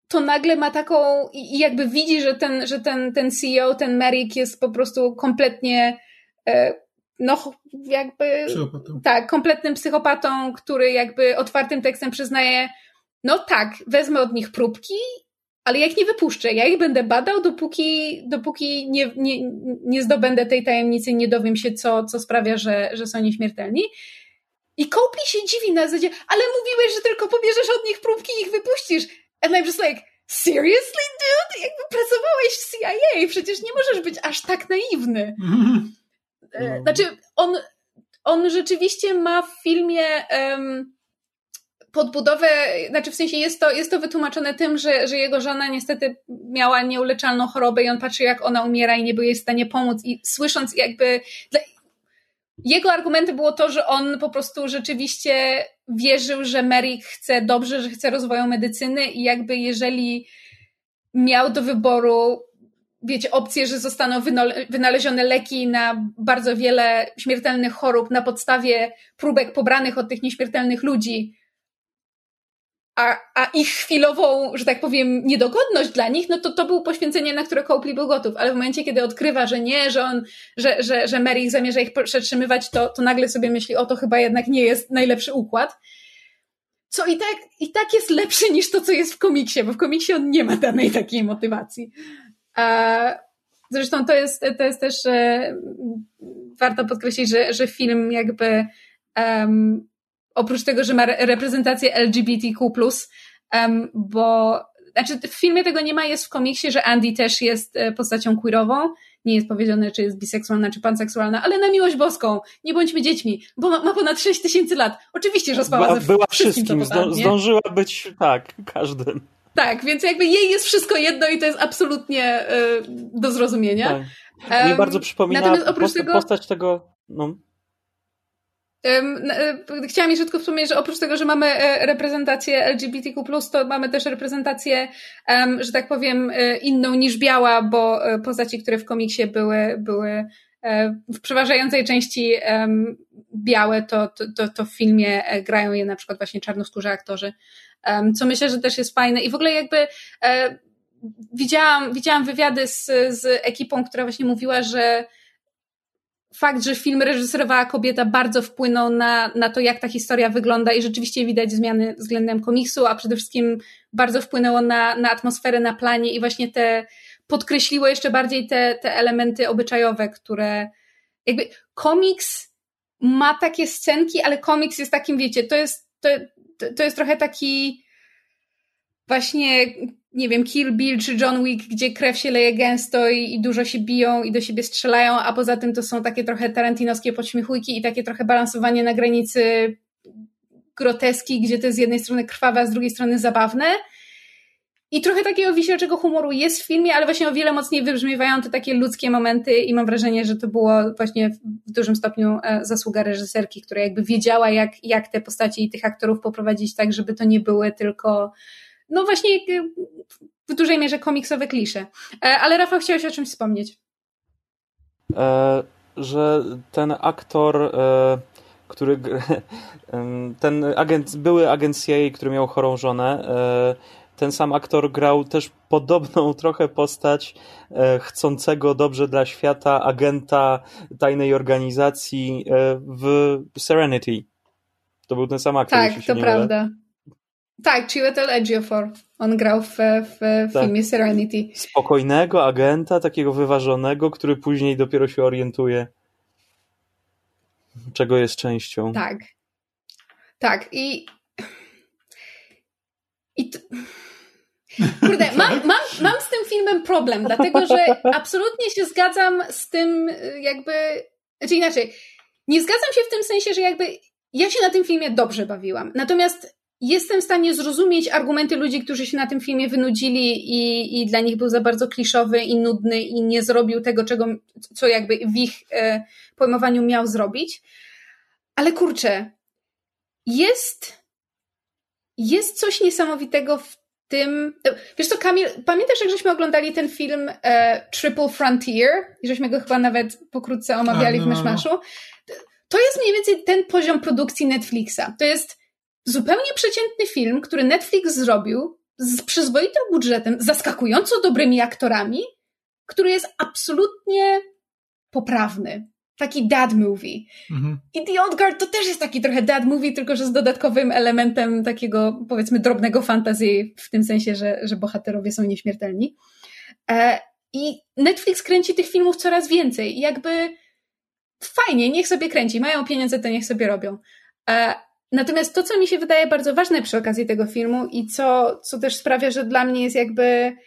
to nagle ma taką i jakby widzi, że ten, że ten, ten CEO, ten Merrick jest po prostu kompletnie e, no jakby psychopatą. tak, kompletnym psychopatą, który jakby otwartym tekstem przyznaje no tak, wezmę od nich próbki ale jak nie wypuszczę, ja ich będę badał, dopóki, dopóki nie, nie, nie zdobędę tej tajemnicy i nie dowiem się, co, co sprawia, że, że są nieśmiertelni. I Copley się dziwi na zasadzie, ale mówiłeś, że tylko pobierzesz od nich próbki i ich wypuścisz. And I'm just like, seriously, dude? Jakby pracowałeś w CIA, przecież nie możesz być aż tak naiwny. Mm-hmm. Znaczy, on, on rzeczywiście ma w filmie um, podbudowę, znaczy w sensie jest to, jest to wytłumaczone tym, że, że jego żona niestety miała nieuleczalną chorobę i on patrzy jak ona umiera i nie był jej w stanie pomóc. I słysząc jakby dla... jego argumenty było to, że on po prostu rzeczywiście wierzył, że Merrick chce dobrze, że chce rozwoju medycyny i jakby jeżeli miał do wyboru wiecie, opcję, że zostaną wynalezione leki na bardzo wiele śmiertelnych chorób na podstawie próbek pobranych od tych nieśmiertelnych ludzi, a, a ich chwilową, że tak powiem, niedogodność dla nich, no to to było poświęcenie, na które Copley był gotów. Ale w momencie, kiedy odkrywa, że nie, że on, że, że, że Mary zamierza ich przetrzymywać, to, to nagle sobie myśli, o to chyba jednak nie jest najlepszy układ. Co i tak, i tak jest lepszy niż to, co jest w komiksie, bo w komiksie on nie ma danej takiej motywacji. A, zresztą to jest, to jest też e, warto podkreślić, że, że film jakby um, oprócz tego, że ma reprezentację LGBTQ+, um, bo znaczy w filmie tego nie ma, jest w komiksie, że Andy też jest e, postacią queerową. Nie jest powiedziane, czy jest biseksualna, czy panseksualna, ale na miłość boską, nie bądźmy dziećmi, bo ma, ma ponad 6 tysięcy lat. Oczywiście, że spała Była, ze była wszystkim, wszystkim zdążyła być, tak, każdym. Tak, więc jakby jej jest wszystko jedno i to jest absolutnie y, do zrozumienia. Tak. Um, Mnie bardzo przypomina Natomiast oprócz post tego... postać tego... No. E, chciałam jeszcze tylko wspomnieć, że oprócz tego, że mamy e, reprezentację LGBTQ, to mamy też reprezentację, że tak powiem, e, inną niż biała, bo postaci, które w komiksie były, były w przeważającej części białe, to, to, to w filmie grają je na przykład właśnie czarnoskórze aktorzy. Co myślę, że też jest fajne. I w ogóle jakby widziałam, widziałam wywiady z, z ekipą, która właśnie mówiła, że fakt, że film reżyserowała kobieta bardzo wpłynął na, na to, jak ta historia wygląda i rzeczywiście widać zmiany względem komiksu, a przede wszystkim bardzo wpłynęło na, na atmosferę na planie i właśnie te podkreśliło jeszcze bardziej te, te elementy obyczajowe, które jakby komiks ma takie scenki, ale komiks jest takim, wiecie, to jest, to, to jest trochę taki właśnie nie wiem, Kill Bill czy John Wick, gdzie krew się leje gęsto i, i, dużo się biją i do siebie strzelają, a poza tym to są takie trochę tarantinowskie podśmiechujki i takie trochę balansowanie na granicy groteski, gdzie to jest z jednej strony krwawe, a z drugiej strony zabawne. I trochę takiego wisielczego humoru jest w filmie, ale właśnie o wiele mocniej wybrzmiewają te takie ludzkie momenty i mam wrażenie, że to było właśnie w dużym stopniu e, zasługa reżyserki, która jakby wiedziała, jak, jak te postaci i tych aktorów poprowadzić tak, żeby to nie były tylko no właśnie y, w dużej mierze komiksowe klisze. E, ale Rafał, chciałeś o czymś wspomnieć. E, że ten aktor, e, który ten agent, były agent CIA, który miał chorą żonę, e, ten sam aktor grał też podobną trochę postać e, chcącego dobrze dla świata agenta tajnej organizacji e, w Serenity. To był ten sam aktor. Tak, to prawda. Mylę. Tak, Chiwetel Ejiofor. On grał w, w tak. filmie Serenity. Spokojnego agenta, takiego wyważonego, który później dopiero się orientuje, czego jest częścią. Tak. Tak. I. I. T... Kurde, mam, mam, mam z tym filmem problem, dlatego że absolutnie się zgadzam z tym, jakby. Znaczy inaczej. Nie zgadzam się w tym sensie, że jakby ja się na tym filmie dobrze bawiłam. Natomiast jestem w stanie zrozumieć argumenty ludzi, którzy się na tym filmie wynudzili i, i dla nich był za bardzo kliszowy i nudny i nie zrobił tego, czego, co jakby w ich e, pojmowaniu miał zrobić. Ale kurczę, jest, jest coś niesamowitego w tym. Wiesz co, Kamil, pamiętasz, jak żeśmy oglądali ten film e, Triple Frontier? I żeśmy go chyba nawet pokrótce omawiali A, no, w Myszmaszu. No. To jest mniej więcej ten poziom produkcji Netflixa. To jest zupełnie przeciętny film, który Netflix zrobił z przyzwoitym budżetem, zaskakująco dobrymi aktorami, który jest absolutnie poprawny. Taki dad movie. Mhm. I The Old Guard to też jest taki trochę dad movie, tylko że z dodatkowym elementem takiego, powiedzmy, drobnego fantazji, w tym sensie, że, że bohaterowie są nieśmiertelni. E, I Netflix kręci tych filmów coraz więcej. I jakby fajnie, niech sobie kręci. Mają pieniądze, to niech sobie robią. E, natomiast to, co mi się wydaje bardzo ważne przy okazji tego filmu i co, co też sprawia, że dla mnie jest jakby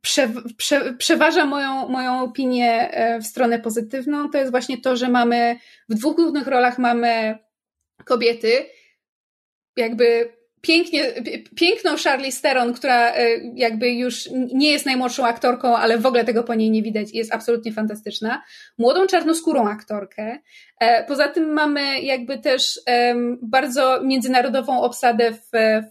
prze, prze, przeważa moją, moją opinię e, w stronę pozytywną, to jest właśnie to, że mamy w dwóch głównych rolach mamy kobiety, jakby pięknie, piękną Charlie Steron, która e, jakby już nie jest najmłodszą aktorką, ale w ogóle tego po niej nie widać i jest absolutnie fantastyczna. Młodą czarnoskórą aktorkę. E, poza tym mamy jakby też bardzo międzynarodową obsadę w,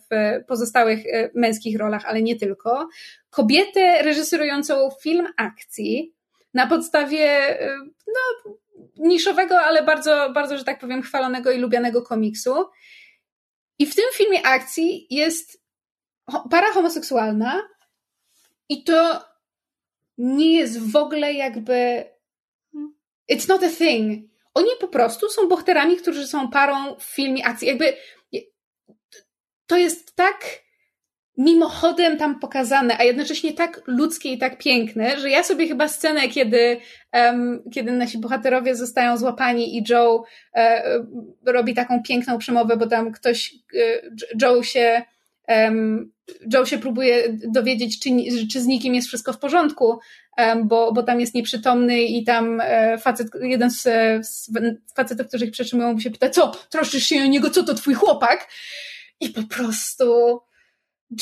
w pozostałych e, męskich rolach, ale nie tylko. Kobietę reżyserującą film akcji na podstawie no, niszowego, ale bardzo, bardzo, że tak powiem, chwalonego i lubianego komiksu. I w tym filmie akcji jest para homoseksualna i to nie jest w ogóle jakby. It's not a thing. Oni po prostu są bohaterami, którzy są parą w filmie akcji. Jakby to jest tak mimochodem tam pokazane, a jednocześnie tak ludzkie i tak piękne, że ja sobie chyba scenę, kiedy, um, kiedy nasi bohaterowie zostają złapani i Joe e, robi taką piękną przemowę, bo tam ktoś, e, Joe się um, Joe się próbuje dowiedzieć, czy, czy z nikim jest wszystko w porządku, um, bo, bo tam jest nieprzytomny i tam e, facet, jeden z, z facetów, którzy ich przetrzymują, się pyta, co, troszczysz się o niego, co to twój chłopak? I po prostu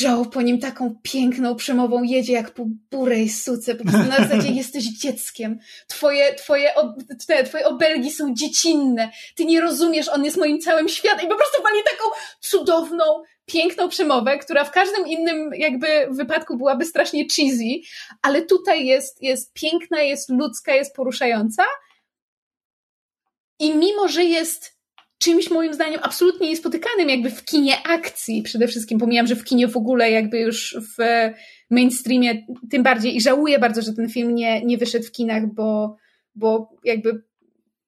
Joe po nim taką piękną przemową jedzie jak po burej suce. Po prostu na zasadzie jesteś dzieckiem. Twoje, twoje, te, twoje obelgi są dziecinne. Ty nie rozumiesz, on jest moim całym światem. I po prostu wali taką cudowną, piękną przemowę, która w każdym innym jakby wypadku byłaby strasznie cheesy, ale tutaj jest, jest piękna, jest ludzka, jest poruszająca. I mimo, że jest czymś moim zdaniem absolutnie niespotykanym jakby w kinie akcji przede wszystkim. Pomijam, że w kinie w ogóle jakby już w mainstreamie tym bardziej i żałuję bardzo, że ten film nie, nie wyszedł w kinach, bo, bo jakby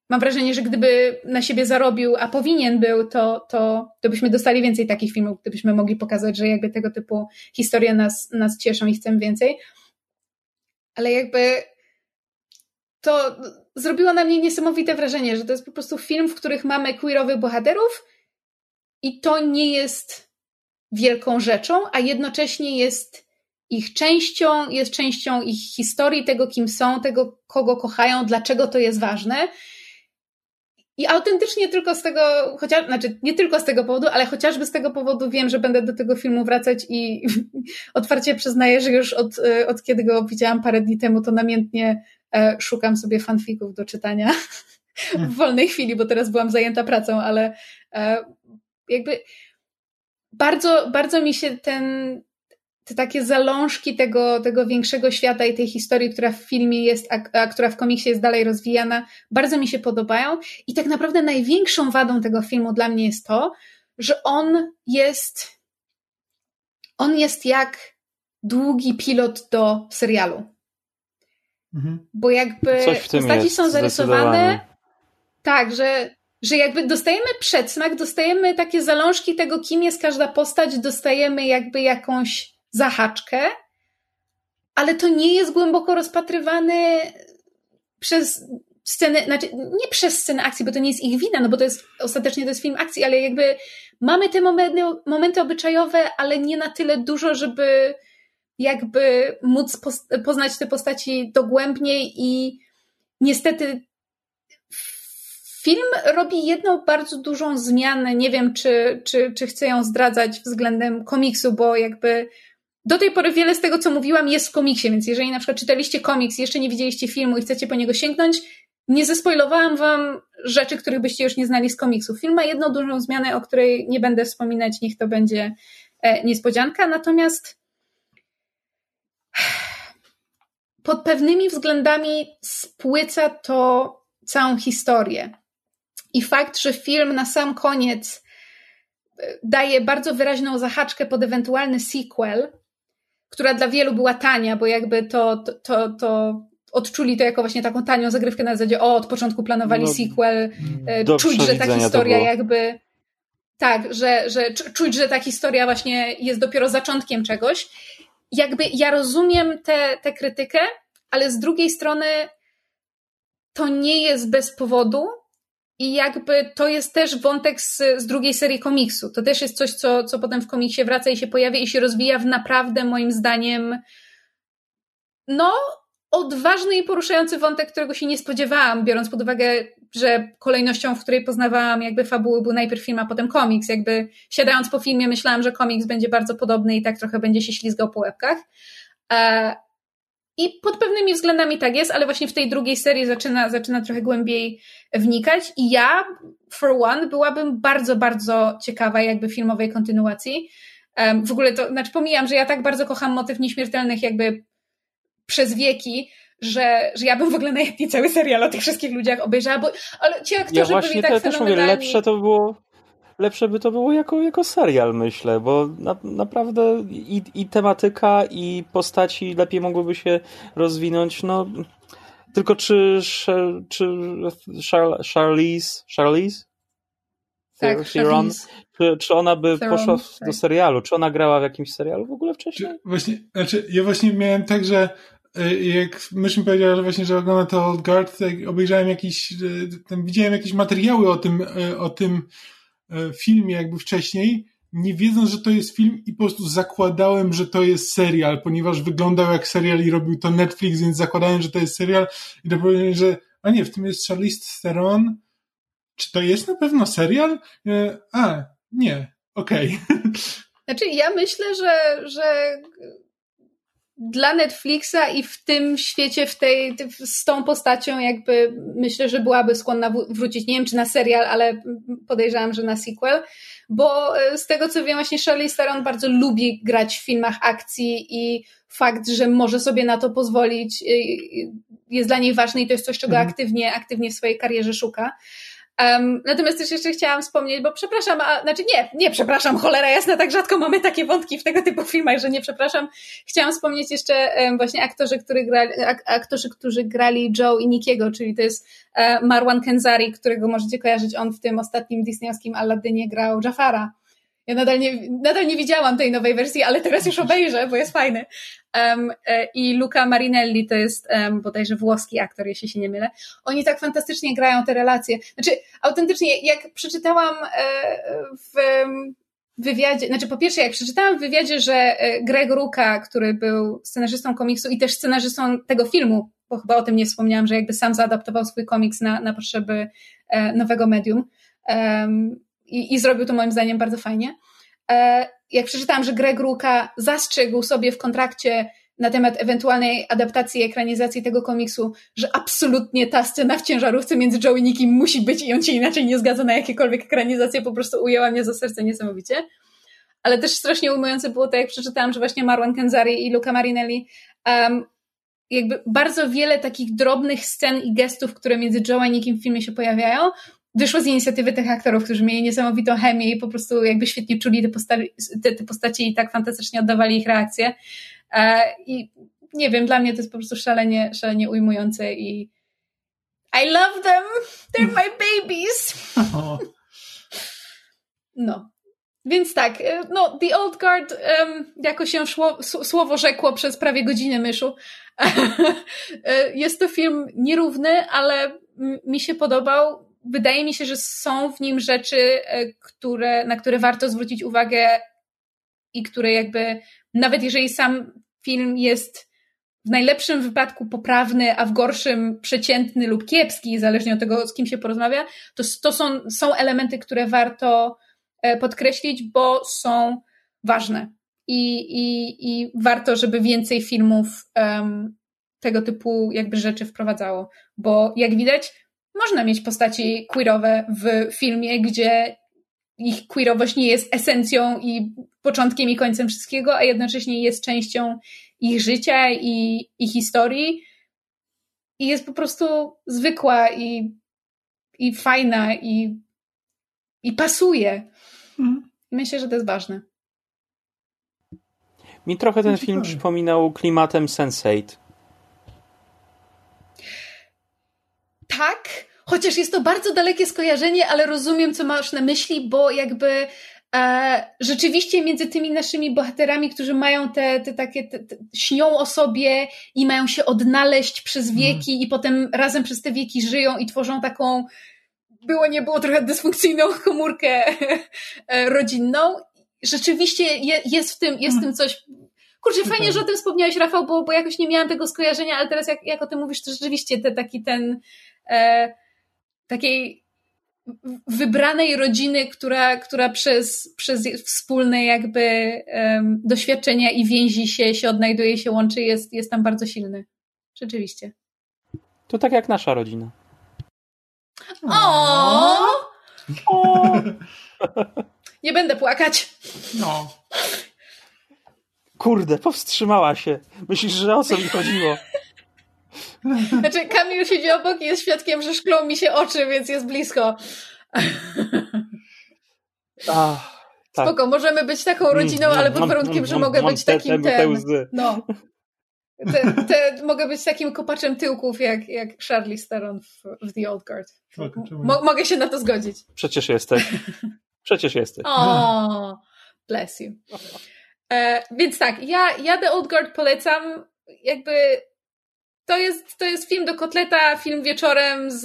mam wrażenie, że gdyby na siebie zarobił, a powinien był, to, to, to byśmy dostali więcej takich filmów, gdybyśmy mogli pokazać, że jakby tego typu historie nas, nas cieszą i chcemy więcej. Ale jakby to zrobiło na mnie niesamowite wrażenie, że to jest po prostu film, w których mamy queerowych bohaterów i to nie jest wielką rzeczą, a jednocześnie jest ich częścią, jest częścią ich historii, tego kim są, tego kogo kochają, dlaczego to jest ważne. I autentycznie tylko z tego, chociaż, znaczy nie tylko z tego powodu, ale chociażby z tego powodu wiem, że będę do tego filmu wracać i otwarcie przyznaję, że już od, od kiedy go widziałam parę dni temu, to namiętnie szukam sobie fanfików do czytania w wolnej chwili, bo teraz byłam zajęta pracą, ale e, jakby bardzo, bardzo mi się ten, te takie zalążki tego, tego większego świata i tej historii, która w filmie jest, a, a, która w komiksie jest dalej rozwijana, bardzo mi się podobają. I tak naprawdę największą wadą tego filmu dla mnie jest to, że on jest, on jest jak długi pilot do serialu. Mhm. Bo jakby postaci są zarysowane tak, że, że jakby dostajemy przedsmak, dostajemy takie zalążki tego, kim jest każda postać, dostajemy jakby jakąś zahaczkę, ale to nie jest głęboko rozpatrywane przez sceny, znaczy nie przez scenę akcji, bo to nie jest ich wina, no bo to jest, ostatecznie to jest film akcji, ale jakby mamy te momenty, momenty obyczajowe, ale nie na tyle dużo, żeby jakby móc poznać te postaci dogłębniej i niestety Film robi jedną bardzo dużą zmianę. Nie wiem, czy, czy, czy chcę ją zdradzać względem komiksu, bo jakby do tej pory wiele z tego, co mówiłam, jest w komiksie, więc jeżeli na przykład czytaliście komiks, jeszcze nie widzieliście filmu i chcecie po niego sięgnąć, nie zespoilowałam wam rzeczy, których byście już nie znali z komiksu. Film ma jedną dużą zmianę, o której nie będę wspominać, niech to będzie e, niespodzianka, natomiast pod pewnymi względami spłyca to całą historię. I fakt, że film na sam koniec e, daje bardzo wyraźną zahaczkę pod ewentualny sequel, która dla wielu była tania, bo jakby to, to, to, to odczuli to jako właśnie taką tanią zagrywkę na zasadzie, o, od początku planowali no, sequel, e, czuć, że ta historia jakby tak, że, że czuć, że ta historia właśnie jest dopiero zaczątkiem czegoś. Jakby ja rozumiem tę krytykę, ale z drugiej strony to nie jest bez powodu i jakby to jest też wątek z, z drugiej serii komiksu. To też jest coś, co, co potem w komiksie wraca i się pojawia i się rozwija w naprawdę moim zdaniem no odważny i poruszający wątek, którego się nie spodziewałam, biorąc pod uwagę, że kolejnością, w której poznawałam jakby fabuły był najpierw film, a potem komiks. Jakby siadając po filmie myślałam, że komiks będzie bardzo podobny i tak trochę będzie się ślizgał po łebkach. E, I pod pewnymi względami tak jest, ale właśnie w tej drugiej serii zaczyna, zaczyna trochę głębiej wnikać i ja, for one, byłabym bardzo, bardzo ciekawa jakby filmowej kontynuacji. W ogóle to, znaczy pomijam, że ja tak bardzo kocham motyw nieśmiertelnych jakby przez wieki, że, że ja bym w ogóle najchętniej cały serial o tych wszystkich ludziach obejrzała, bo ale ci aktorzy ja właśnie byli tak te, też mówię, lepsze to było lepsze by to było jako, jako serial, myślę, bo na, naprawdę i, i tematyka, i postaci lepiej mogłyby się rozwinąć. No, tylko czy, czy Charlize, Charlize? Tak, Charlize. Czy, czy ona by Theron, poszła w, tak. do serialu? Czy ona grała w jakimś serialu w ogóle wcześniej? Czy, właśnie, znaczy, ja właśnie miałem tak, że jak myśmy powiedziała, że właśnie, że ogląda to Old Guard, obejrzałem jakiś, e, widziałem jakieś materiały o tym, e, o tym filmie jakby wcześniej, nie wiedząc, że to jest film i po prostu zakładałem, że to jest serial, ponieważ wyglądał jak serial i robił to Netflix, więc zakładałem, że to jest serial i dopowiedziałem, że a nie, w tym jest Charlize Theron. Czy to jest na pewno serial? A, nie, okej. Okay. Znaczy, ja myślę, że, że dla Netflixa i w tym świecie, w tej, z tą postacią, jakby myślę, że byłaby skłonna wrócić. Nie wiem, czy na serial, ale podejrzewam, że na sequel. Bo e, z tego co wiem, właśnie Charlize Theron bardzo lubi grać w filmach akcji i fakt, że może sobie na to pozwolić, jest dla niej ważny i to jest coś, czego mhm. aktywnie, aktywnie w swojej karierze szuka. Um, natomiast też jeszcze chciałam wspomnieć, bo przepraszam, a, znaczy nie, nie przepraszam, cholera jasna, tak rzadko mamy takie wątki w tego typu filmach, że nie przepraszam. Chciałam wspomnieć jeszcze um, właśnie aktorzy, który grali, ak, aktorzy, którzy grali Joe i Nikiego, czyli to jest uh, Marwan Kenzari, którego możecie kojarzyć, on w tym ostatnim disneyowskim Aladynie grał Jafara. Ja nadal nie, nadal nie widziałam tej nowej wersji, ale teraz już obejrzę, bo jest fajny. Um, I Luca Marinelli to jest um, bodajże włoski aktor, jeśli się nie mylę. Oni tak fantastycznie grają te relacje. Znaczy, autentycznie, jak przeczytałam e, w wywiadzie, znaczy po pierwsze, jak przeczytałam w wywiadzie, że e, Greg Ruka, który był scenarzystą komiksu i też scenarzystą tego filmu, bo chyba o tym nie wspomniałam, że jakby sam zaadaptował swój komiks na, na potrzeby nowego medium. Um, i, i zrobił to moim zdaniem bardzo fajnie. E, jak przeczytałam, że Greg Ruka zastrzegł sobie w kontrakcie na temat ewentualnej adaptacji i ekranizacji tego komiksu, że absolutnie ta scena w ciężarówce między Joe i Nikim musi być i on się inaczej nie zgadza na jakiekolwiek ekranizacje, po prostu ujęła mnie za serce niesamowicie. Ale też strasznie ujmujące było to, jak przeczytałam, że właśnie Marwan Kenzari i Luca Marinelli um, jakby bardzo wiele takich drobnych scen i gestów, które między Joe i Nikim w filmie się pojawiają, wyszło z inicjatywy tych aktorów, którzy mieli niesamowitą chemię i po prostu jakby świetnie czuli te, postaci, te, te postaci i tak fantastycznie oddawali ich reakcje. E, I nie wiem, dla mnie to jest po prostu szalenie, szalenie ujmujące i I love them! They're my babies! No. Więc tak, e, no, The Old Guard, um, jako się szło, słowo rzekło przez prawie godzinę myszu, e, jest to film nierówny, ale mi się podobał wydaje mi się, że są w nim rzeczy, e, które, na które warto zwrócić uwagę i które jakby, nawet jeżeli sam film jest w najlepszym wypadku poprawny, a w gorszym przeciętny lub kiepski, zależnie od tego, z kim się porozmawia, to, to są, są elementy, które warto e, podkreślić, bo są ważne. I, i, i warto, żeby więcej filmów um, tego typu jakby rzeczy wprowadzało. Bo jak widać, można mieć postaci queerowe w filmie, gdzie ich queerowość nie jest esencją i początkiem i końcem wszystkiego, a jednocześnie jest częścią ich życia i, i historii. I jest po prostu zwykła i, i fajna i, i pasuje. Mhm. Myślę, że to jest ważne. Mi trochę ten film przypominał klimatem Sense8. Tak, chociaż jest to bardzo dalekie skojarzenie, ale rozumiem, co masz na myśli, bo jakby e, rzeczywiście między tymi naszymi bohaterami, którzy mają te, te takie, te, te, śnią o sobie i mają się odnaleźć przez mhm. wieki mm. i potem razem przez te wieki żyją i tworzą taką było, nie było trochę dysfunkcyjną komórkę e, rodzinną. Rzeczywiście je, jest w tym, jest w tym coś Kurczę, fajnie, że o tym wspomniałeś, Rafał, bo, bo jakoś nie miałam tego skojarzenia, ale teraz jak, jak o tym mówisz, to rzeczywiście te, taki ten e, takiej wybranej rodziny, która, która przez, przez wspólne jakby um, doświadczenia i więzi się, się odnajduje, się łączy, jest, jest tam bardzo silny. Rzeczywiście. To tak jak nasza rodzina. O! o! Nie będę płakać. No. Kurde, powstrzymała się. Myślisz, że o co mi chodziło? Znaczy, Kamil siedzi obok i jest świadkiem, że szklą mi się oczy, więc jest blisko. Ach, tak. Spoko, możemy być taką mm, rodziną, ale pod warunkiem, że mogę być takim ten... No. Te, te, mogę być takim kopaczem tyłków, jak, jak Charlie Theron w, w The Old Guard. Mo, mogę się na to zgodzić. Przecież jesteś. Przecież jesteś. O, bless you. E, więc tak, ja, ja The Old Guard polecam. Jakby to jest, to jest film do kotleta, film wieczorem z,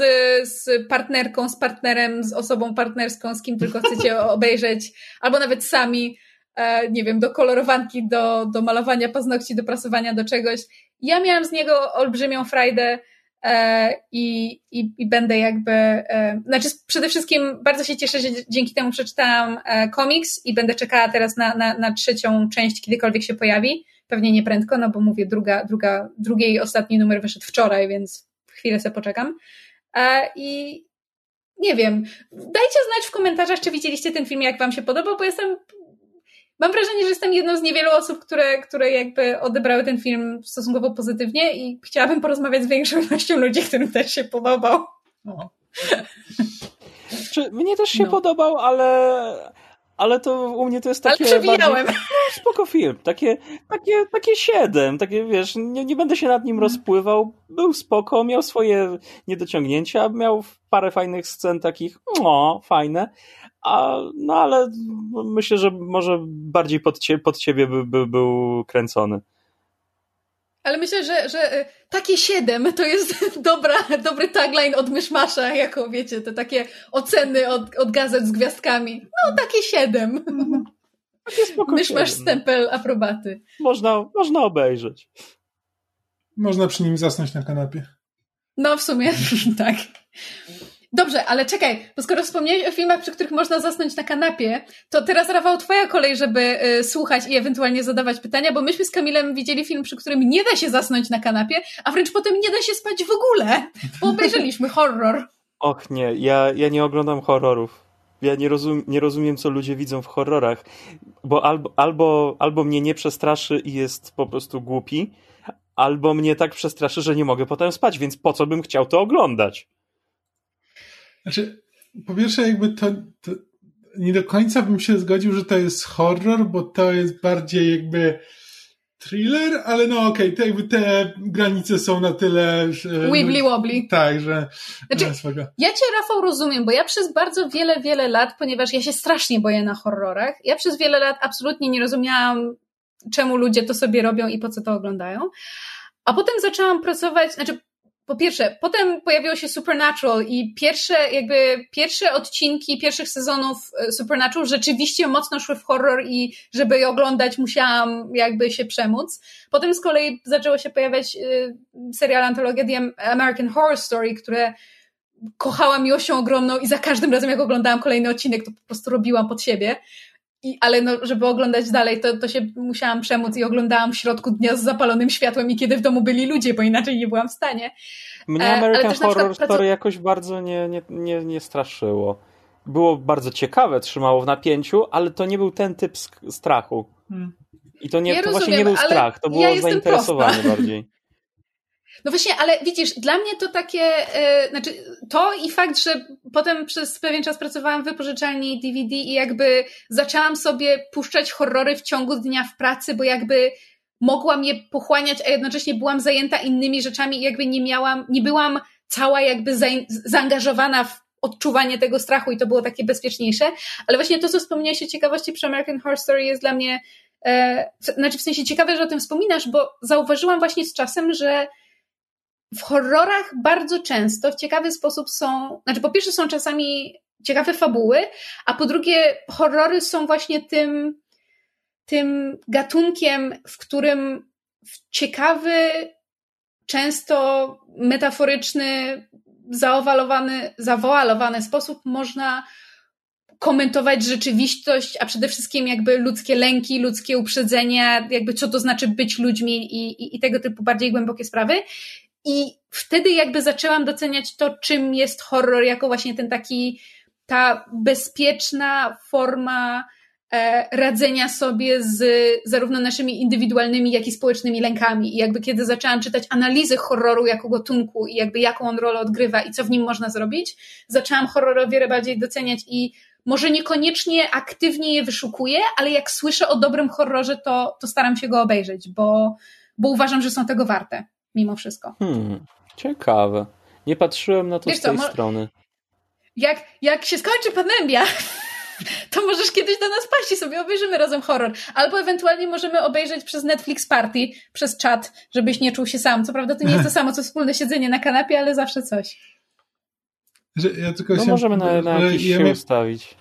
z partnerką, z partnerem, z osobą partnerską, z kim tylko chcecie obejrzeć, albo nawet sami, e, nie wiem, do kolorowanki, do, do malowania paznokci, do prasowania, do czegoś. Ja miałam z niego olbrzymią frajdę e, i, i, i będę jakby, e, znaczy przede wszystkim bardzo się cieszę, że dzięki temu przeczytałam e, komiks i będę czekała teraz na, na, na trzecią część, kiedykolwiek się pojawi Pewnie nie prędko, no bo mówię, druga, druga, drugiej ostatni numer wyszedł wczoraj, więc chwilę sobie poczekam. I nie wiem, dajcie znać w komentarzach, czy widzieliście ten film, jak wam się podobał, bo jestem mam wrażenie, że jestem jedną z niewielu osób, które, które jakby odebrały ten film stosunkowo pozytywnie i chciałabym porozmawiać z większą ilością ludzi, którym też się podobał. No. Czy mnie też się no. podobał, ale ale to u mnie to jest takie. Ale przewijałem. Bardziej, no, spoko film. Takie, takie, takie siedem. Takie wiesz, nie, nie będę się nad nim rozpływał. Był spoko, miał swoje niedociągnięcia, miał parę fajnych scen takich, no, fajne. A, no ale myślę, że może bardziej pod, cie, pod ciebie by, by był kręcony. Ale myślę, że, że y, takie siedem to jest dobra, dobry tagline od Myszmasza, jako wiecie, te takie oceny od, od gazet z gwiazdkami. No, takie siedem. Myszmasz stempel aprobaty. Można, można obejrzeć. Można przy nim zasnąć na kanapie. No, w sumie tak. Dobrze, ale czekaj, bo skoro wspomniałeś o filmach, przy których można zasnąć na kanapie, to teraz Rafał, twoja kolej, żeby y, słuchać i ewentualnie zadawać pytania, bo myśmy z Kamilem widzieli film, przy którym nie da się zasnąć na kanapie, a wręcz potem nie da się spać w ogóle, bo obejrzeliśmy horror. Och nie, ja, ja nie oglądam horrorów. Ja nie, rozum, nie rozumiem, co ludzie widzą w horrorach, bo albo, albo, albo mnie nie przestraszy i jest po prostu głupi, albo mnie tak przestraszy, że nie mogę potem spać, więc po co bym chciał to oglądać? Znaczy, po pierwsze, jakby to, to, nie do końca bym się zgodził, że to jest horror, bo to jest bardziej jakby thriller, ale no okej, okay, jakby te granice są na tyle... Wibbly wobbly. Tak, że... Znaczy, ja cię, Rafał, rozumiem, bo ja przez bardzo wiele, wiele lat, ponieważ ja się strasznie boję na horrorach, ja przez wiele lat absolutnie nie rozumiałam, czemu ludzie to sobie robią i po co to oglądają. A potem zaczęłam pracować, znaczy po pierwsze, potem pojawiło się Supernatural i pierwsze, jakby pierwsze odcinki pierwszych sezonów e, Supernatural rzeczywiście mocno szły w horror i żeby je oglądać musiałam jakby się przemóc. Potem z kolei zaczęło się pojawiać y, serial antologia The American Horror Story, które kochałam miłością ogromną i za każdym razem jak oglądałam kolejny odcinek, to po prostu robiłam pod siebie. I, ale no, żeby oglądać dalej, to, to się musiałam przemóc i oglądałam w środku dnia z zapalonym światłem i kiedy w domu byli ludzie, bo inaczej nie byłam w stanie. Mnie e, American Horror Story jakoś bardzo nie, nie, nie, nie straszyło. Było bardzo ciekawe, trzymało w napięciu, ale to nie był ten typ strachu. Hmm. I to, nie, ja to rozumiem, właśnie nie był strach, to było ja zainteresowanie bardziej. No właśnie, ale widzisz, dla mnie to takie, yy, znaczy to i fakt, że potem przez pewien czas pracowałam w wypożyczalni DVD i jakby zaczęłam sobie puszczać horrory w ciągu dnia w pracy, bo jakby mogłam je pochłaniać, a jednocześnie byłam zajęta innymi rzeczami i jakby nie miałam, nie byłam cała jakby za, zaangażowana w odczuwanie tego strachu i to było takie bezpieczniejsze. Ale właśnie to, co wspomniałeś o ciekawości przy American Horror Story jest dla mnie, e, znaczy w sensie ciekawe, że o tym wspominasz, bo zauważyłam właśnie z czasem, że w horrorach bardzo często w ciekawy sposób są, znaczy po pierwsze są czasami ciekawe fabuły, a po drugie horrory są właśnie tym, tym gatunkiem, w którym w ciekawy, często metaforyczny, zaowalowany, zawoalowany sposób można komentować rzeczywistość, a przede wszystkim jakby ludzkie lęki, ludzkie uprzedzenia, jakby co to znaczy być ludźmi i, i, i tego typu bardziej głębokie sprawy. I wtedy jakby zaczęłam doceniać to, czym jest horror, jako właśnie ten taki, ta bezpieczna forma e, radzenia sobie z zarówno naszymi indywidualnymi, jak i społecznymi lękami. I jakby kiedy zaczęłam czytać analizy horroru jako gatunku i jakby jaką on rolę odgrywa i co w nim można zrobić, zaczęłam horror o wiele bardziej doceniać i może niekoniecznie aktywnie je wyszukuję, ale jak słyszę o dobrym horrorze, to, to staram się go obejrzeć, bo, bo uważam, że są tego warte mimo wszystko. Hmm, ciekawe. Nie patrzyłem na to Wiesz z tej co, strony. Jak, jak się skończy pandemia, to możesz kiedyś do nas paść i sobie obejrzymy razem horror. Albo ewentualnie możemy obejrzeć przez Netflix Party, przez czat, żebyś nie czuł się sam. Co prawda to nie jest to samo, co wspólne siedzenie na kanapie, ale zawsze coś. Ja tylko no się... możemy na, na jakiś ja się ustawić.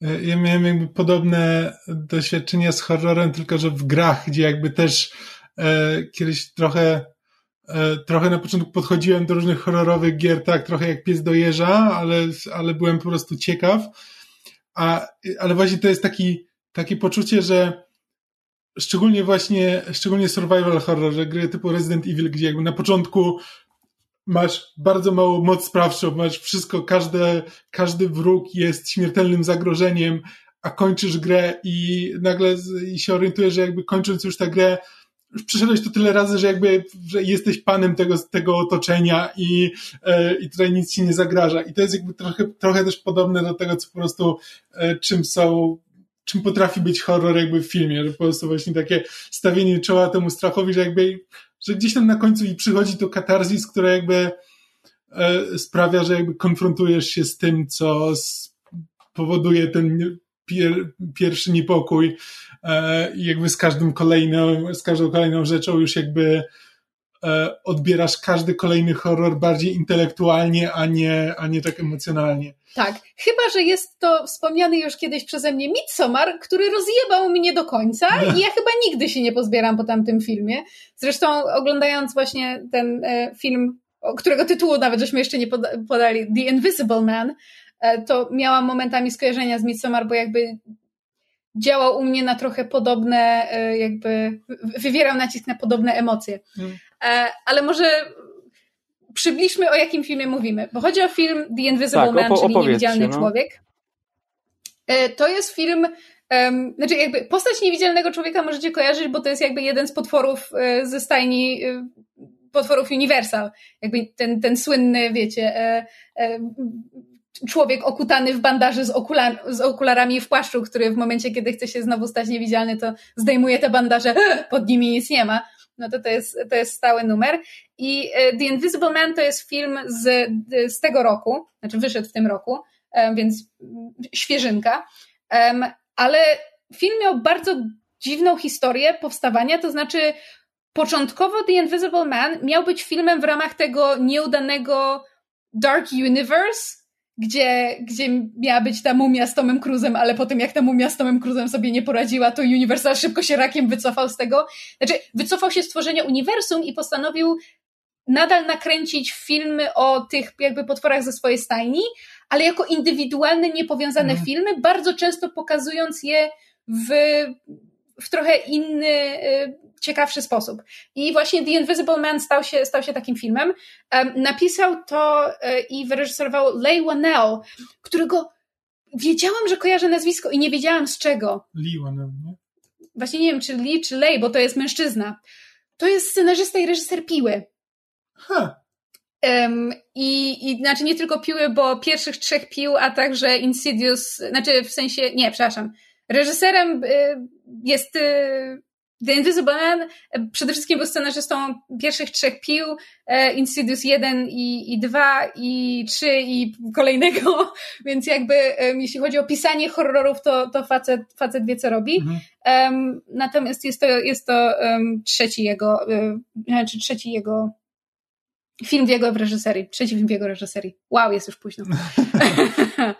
Ja miałem jakby podobne doświadczenia z horrorem, tylko że w grach, gdzie jakby też kiedyś trochę e, trochę na początku podchodziłem do różnych horrorowych gier, tak, trochę jak pies do jeża, ale, ale byłem po prostu ciekaw. A, ale właśnie to jest taki, takie poczucie, że szczególnie właśnie, szczególnie survival horror, że gry typu Resident Evil, gdzie jakby na początku masz bardzo małą moc sprawczą, masz wszystko, każde, każdy wróg jest śmiertelnym zagrożeniem, a kończysz grę i nagle i się orientujesz, że jakby kończąc już tę grę, już przeszedłeś to tyle razy, że jakby że jesteś panem tego, tego otoczenia i, e, i tutaj nic ci nie zagraża. I to jest jakby trochę, trochę też podobne do tego, co po prostu e, czym są czym potrafi być horror jakby w filmie, że po prostu właśnie takie stawienie czoła temu strachowi, że jakby, że gdzieś tam na końcu i przychodzi to katarzis, które jakby e, sprawia, że jakby konfrontujesz się z tym, co powoduje ten pier, pierwszy niepokój e, i jakby z każdym kolejną, z każdą kolejną rzeczą już jakby e, odbierasz każdy kolejny horror bardziej intelektualnie, a nie, a nie tak emocjonalnie. Tak, chyba, że jest to wspomniany już kiedyś przeze mnie Midsommar, który rozjebał mnie do końca i ja chyba nigdy się nie pozbieram po tamtym filmie. Zresztą oglądając właśnie ten e, film, którego tytułu nawet żeśmy jeszcze nie podali, The Invisible Man, to miałam momentami skojarzenia z Midsommar, bo jakby działał u mnie na trochę podobne, e, jakby wywierał nacisk na podobne emocje. Hmm. E, ale może przybliżmy, o jakim filmie mówimy. Bo chodzi o film The Invisible tak, Man, czyli Niewidzialny no. Człowiek. To jest film, um, znaczy jakby postać Niewidzialnego Człowieka możecie kojarzyć, bo to jest jakby jeden z potworów ze stajni potworów Universal. Jakby ten, ten słynny, wiecie, człowiek okutany w bandaży z, okular, z okularami w płaszczu, który w momencie, kiedy chce się znowu stać niewidzialny, to zdejmuje te bandaże, pod nimi nic nie ma. No to to jest, to jest stały numer. I e, The Invisible Man to jest film z, z tego roku, znaczy wyszedł w tym roku, więc świeżynka. Ale film miał bardzo dziwną historię powstawania, to znaczy początkowo The Invisible Man miał być filmem w ramach tego nieudanego Dark Universe, gdzie, gdzie miała być ta mumia z Tomem Cruzem, ale potem jak ta mumia z Tomem Cruzem sobie nie poradziła, to Universal szybko się rakiem wycofał z tego. Znaczy, wycofał się z tworzenia uniwersum i postanowił nadal nakręcić filmy o tych jakby potworach ze swojej stajni, ale jako indywidualne, niepowiązane mm. filmy, bardzo często pokazując je w, w trochę inny, y, ciekawszy sposób. I właśnie The Invisible Man stał się, stał się takim filmem. Napisał to y, i wyreżyserował Leigh Whannell, którego wiedziałam, że kojarzę nazwisko i nie wiedziałam z czego. Lee Whannell, nie? Właśnie nie wiem, czy Lee, czy Leigh, bo to jest mężczyzna. To jest scenarzysta i reżyser Piły. Huh. Um, i, I znaczy nie tylko piły, bo pierwszych trzech pił, a także Insidious, znaczy w sensie, nie, przepraszam. Reżyserem y, jest y, The Invisible Man, y, przede wszystkim był scenarzystą pierwszych trzech pił, y, Insidious 1 i, i 2 i 3 i kolejnego, więc jakby um, jeśli chodzi o pisanie horrorów, to, to facet, facet wie co robi. Mhm. Um, natomiast jest to, jest to um, trzeci jego, znaczy trzeci jego film w jego reżyserii, trzeci film w jego reżyserii. Wow, jest już późno.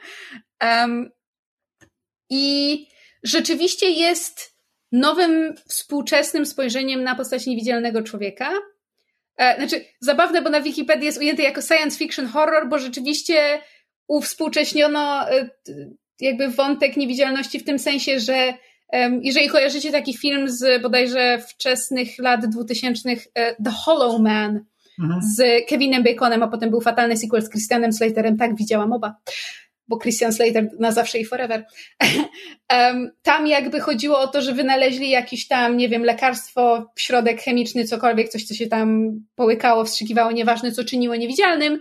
um, I rzeczywiście jest nowym, współczesnym spojrzeniem na postać niewidzialnego człowieka. E, znaczy, zabawne, bo na Wikipedii jest ujęty jako science fiction horror, bo rzeczywiście uwspółcześniono e, jakby wątek niewidzialności w tym sensie, że jeżeli kojarzycie taki film z bodajże wczesnych lat dwutysięcznych e, The Hollow Man, mhm. z Kevinem Baconem, a potem był fatalny sequel z Christianem Slaterem, tak widziałam oba bo Christian Slater na zawsze i forever. tam jakby chodziło o to, że wynaleźli jakiś tam, nie wiem, lekarstwo, środek chemiczny, cokolwiek, coś, co się tam połykało, wstrzykiwało, nieważne, co czyniło niewidzialnym.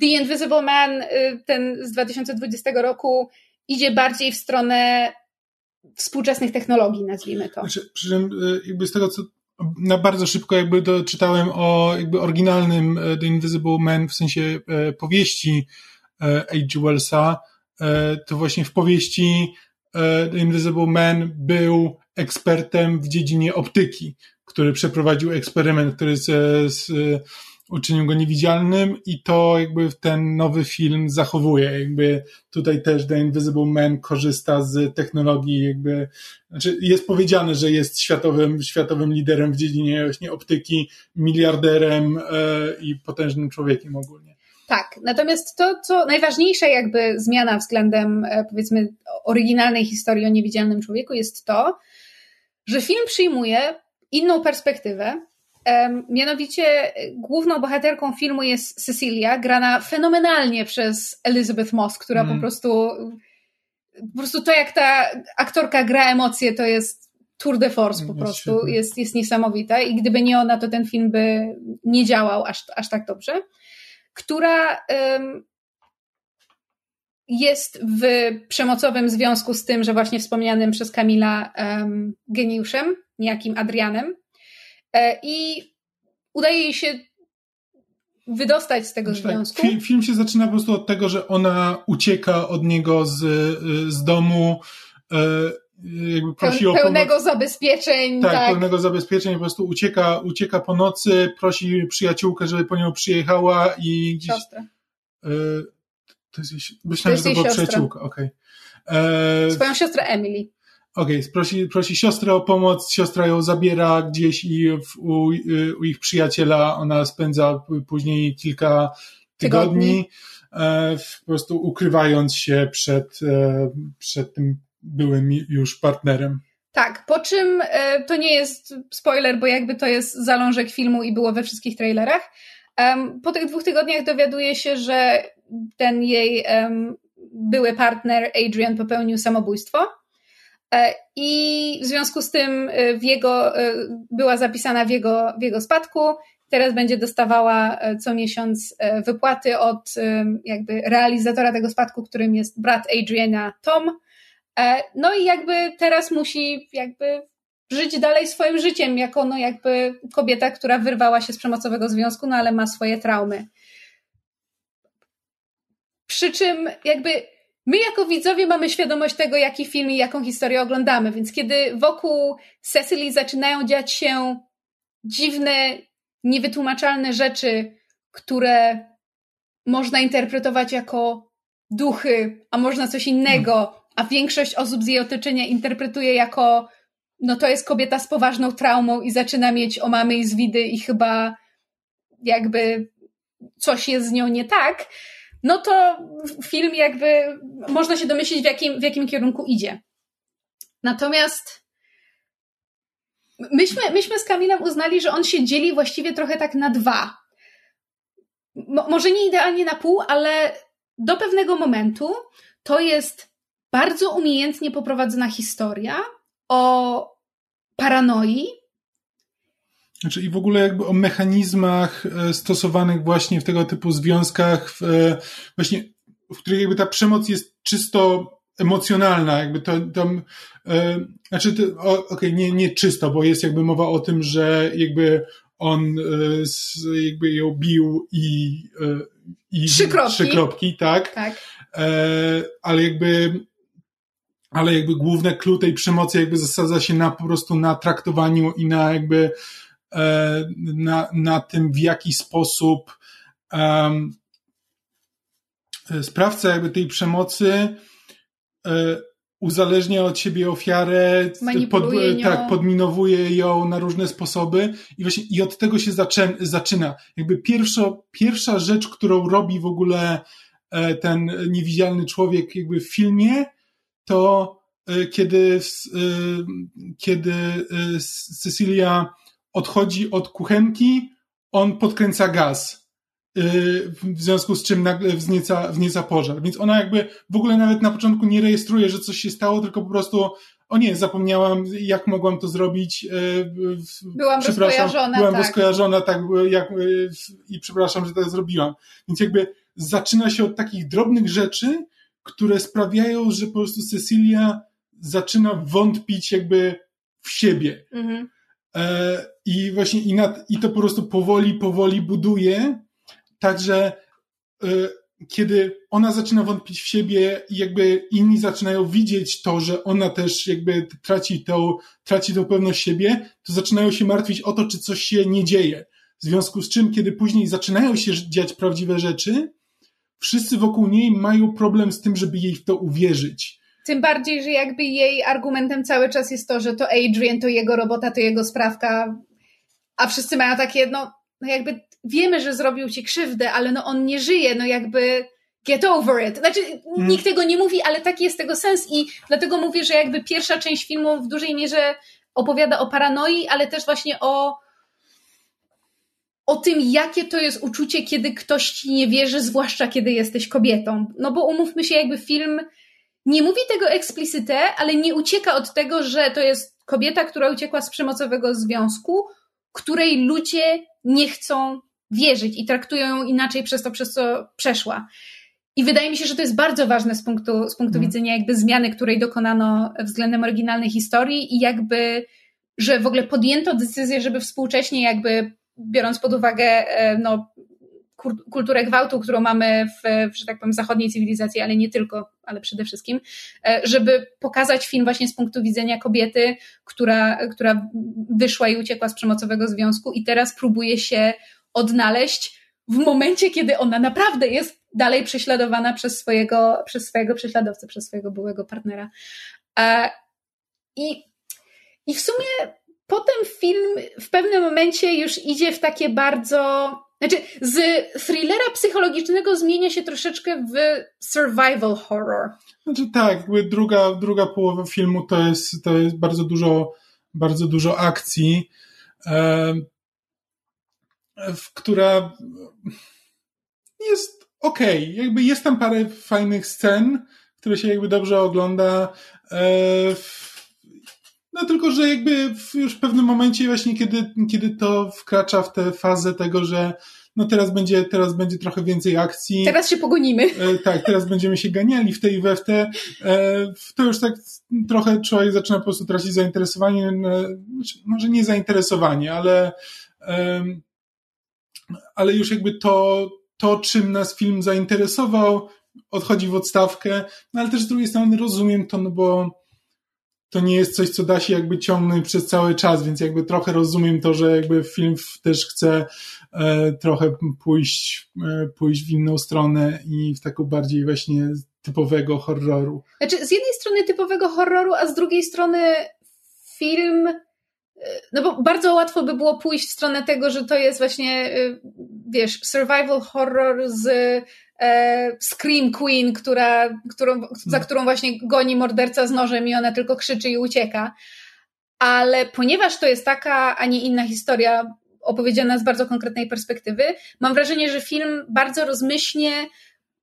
The Invisible Man, y, ten z 2020 roku, idzie bardziej w stronę współczesnych technologii, nazwijmy to. Znaczy, przy czym y, jakby z tego, co na bardzo szybko jakby doczytałem o jakby oryginalnym e, The Invisible Man, w sensie e, powieści e, H. Wellsa, to właśnie w powieści The Invisible Man był ekspertem w dziedzinie optyki, który przeprowadził eksperyment, który z, z uczynił go niewidzialnym i to jakby ten nowy film zachowuje. Jakby tutaj też The Invisible Man korzysta z technologii, jakby, znaczy jest powiedziane, że jest światowym, światowym liderem w dziedzinie właśnie optyki, miliarderem e, i potężnym człowiekiem ogólnie. Tak, natomiast to, co najważniejsza jakby zmiana względem e, powiedzmy oryginalnej historii o niewidzialnym człowieku jest to, że film przyjmuje inną perspektywę, Mianowicie główną bohaterką filmu jest Cecilia, grana fenomenalnie przez Elizabeth Moss, która mm. po prostu po prostu to jak ta aktorka gra emocje, to jest tour de force po prostu, jest, jest niesamowita i gdyby nie ona, to ten film by nie działał aż, aż tak dobrze. Która jest w przemocowym związku z tym, że właśnie wspomnianym przez Kamila geniuszem, niejakim Adrianem, E, i udaje jej się wydostać z tego znaczy tak, związku. Film, film, się zaczyna po prostu od tego, że ona ucieka od niego z, z domu, e, jakby prosi o pełnego zabezpieczeń. Tak, tak, pełnego zabezpieczeń, po prostu ucieka, ucieka po nocy, prosi przyjaciółkę, żeby po nią przyjechała i gdzieś... E, to jest, myślałem, że to była przyjaciółka, okej. Okay. Swoją siostrę Emily. Okej, okay, prosi, prosi siostrę o pomoc, siostra ją zabiera gdzieś i w, u, u ich przyjaciela ona spędza później kilka tygodni, tygodni. E, po prostu ukrywając się przed, e, przed tym byłym już partnerem. Tak, po czym e, to nie jest spoiler, bo jakby to jest zalążek filmu i było we wszystkich trailerach. Po tych dwóch tygodniach dowiaduje się, że ten jej były partner Adrian popełnił samobójstwo E, I w związku z tym e, w jego, była zapisana w jego, w jego spadku. Teraz będzie dostawała co miesiąc wypłaty od jakby realizatora tego spadku, którym jest brat Adriana Tom. No i jakby teraz musi jakby żyć dalej swoim życiem, jako no jakby kobieta, która wyrwała się z przemocowego związku, no ale ma swoje traumy. Przy czym jakby My jako widzowie mamy świadomość tego, jaki film i jaką historię oglądamy, więc kiedy wokół Cecily zaczynają dziać się dziwne, niewytłumaczalne rzeczy, które można interpretować jako duchy, a można coś innego, a większość osób z jej otoczenia interpretuje jako no to jest kobieta z poważną traumą i zaczyna mieć omamy i zwidy i chyba jakby coś jest z nią nie tak, no to film jakby można się domyślić w jakim, w jakim kierunku idzie. Natomiast myśmy, myśmy z Kamilem uznali, że on się dzieli właściwie trochę tak na dwa. Mo, może nie idealnie na pół, ale do pewnego momentu to jest bardzo umiejętnie poprowadzona historia o paranoi. Znaczy i w ogóle jakby o mechanizmach e, stosowanych właśnie w tego typu związkach, w, e, właśnie w których jakby ta przemoc jest czysto emocjonalna, jakby to tam, e, znaczy, okej, okay, nie, nie czysto, bo jest jakby mowa o tym, że jakby on e, jakby ją bił i, i trzy kropki, trzy kropki tak? tak. Ale jakby ale jakby główne clue tej przemocy jakby zasadza się na po prostu na traktowaniu i na jakby e, na, na tym w jaki sposób um, sprawca jakby tej przemocy e, uzależnia od siebie ofiarę, pod, tak, podminowuje ją na różne sposoby i właśnie i od tego się zaczę, zaczyna. Jakby pierwsza, pierwsza rzecz, którą robi w ogóle e, ten niewidzialny człowiek jakby w filmie, to e, kiedy, kiedy Cecilia odchodzi od kuchenki, on podkręca gaz w związku z czym nagle wznieca, wznieca pożar. Więc ona jakby w ogóle nawet na początku nie rejestruje, że coś się stało, tylko po prostu o nie, zapomniałam, jak mogłam to zrobić. Byłam rozkojarzona. Byłam tak. rozkojarzona, tak, jak, i przepraszam, że to zrobiłam. Więc jakby zaczyna się od takich drobnych rzeczy, które sprawiają, że po prostu Cecilia zaczyna wątpić jakby w siebie. Mhm. E, I właśnie i, nad, i to po prostu powoli, powoli buduje Także y, kiedy ona zaczyna wątpić w siebie i jakby inni zaczynają widzieć to, że ona też jakby traci tą, traci tą pewność siebie, to zaczynają się martwić o to, czy coś się nie dzieje. W związku z czym, kiedy później zaczynają się dziać prawdziwe rzeczy, wszyscy wokół niej mają problem z tym, żeby jej w to uwierzyć. Tym bardziej, że jakby jej argumentem cały czas jest to, że to Adrian, to jego robota, to jego sprawka, a wszyscy mają takie, no, no jakby wiemy, że zrobił ci krzywdę, ale no on nie żyje, no jakby get over it. Znaczy, mm. nikt tego nie mówi, ale taki jest tego sens i dlatego mówię, że jakby pierwsza część filmu w dużej mierze opowiada o paranoi, ale też właśnie o o tym, jakie to jest uczucie, kiedy ktoś ci nie wierzy, zwłaszcza kiedy jesteś kobietą. No bo umówmy się, jakby film nie mówi tego eksplicyte, ale nie ucieka od tego, że to jest kobieta, która uciekła z przemocowego związku, której ludzie nie chcą wierzyć i traktują ją inaczej przez to, przez co przeszła. I wydaje mi się, że to jest bardzo ważne z punktu, z punktu mm. widzenia jakby zmiany, której dokonano względem oryginalnej historii i jakby, że w ogóle podjęto decyzję, żeby współcześnie jakby biorąc pod uwagę e, no, kulturę gwałtu, którą mamy w, że tak powiem, zachodniej cywilizacji, ale nie tylko, ale przede wszystkim, e, żeby pokazać film właśnie z punktu widzenia kobiety, która, która wyszła i uciekła z przemocowego związku i teraz próbuje się odnaleźć w momencie, kiedy ona naprawdę jest dalej prześladowana przez swojego, przez swojego prześladowcę, przez swojego byłego partnera. I, I w sumie potem film w pewnym momencie już idzie w takie bardzo. Znaczy, z thrillera psychologicznego zmienia się troszeczkę w survival horror. Znaczy tak, druga, druga połowa filmu to jest, to jest bardzo dużo, bardzo dużo akcji która jest okej. Okay. Jakby jest tam parę fajnych scen, które się jakby dobrze ogląda. E, no tylko, że jakby już w pewnym momencie właśnie, kiedy, kiedy to wkracza w tę fazę tego, że no teraz będzie, teraz będzie trochę więcej akcji. Teraz się pogonimy. E, tak, teraz będziemy się ganiali w tej i we w te. E, to już tak trochę człowiek zaczyna po prostu tracić zainteresowanie, znaczy, może nie zainteresowanie, ale ale już jakby to, to, czym nas film zainteresował, odchodzi w odstawkę, no ale też z drugiej strony rozumiem to, no bo to nie jest coś, co da się jakby ciągnąć przez cały czas, więc jakby trochę rozumiem to, że jakby film też chce e, trochę pójść, e, pójść w inną stronę i w taką bardziej właśnie typowego horroru. Znaczy, z jednej strony typowego horroru, a z drugiej strony film no bo bardzo łatwo by było pójść w stronę tego, że to jest właśnie, y, wiesz, survival horror z e, Scream Queen, która, którą, za hmm. którą właśnie goni morderca z nożem i ona tylko krzyczy i ucieka. Ale ponieważ to jest taka, a nie inna historia opowiedziana z bardzo konkretnej perspektywy, mam wrażenie, że film bardzo rozmyślnie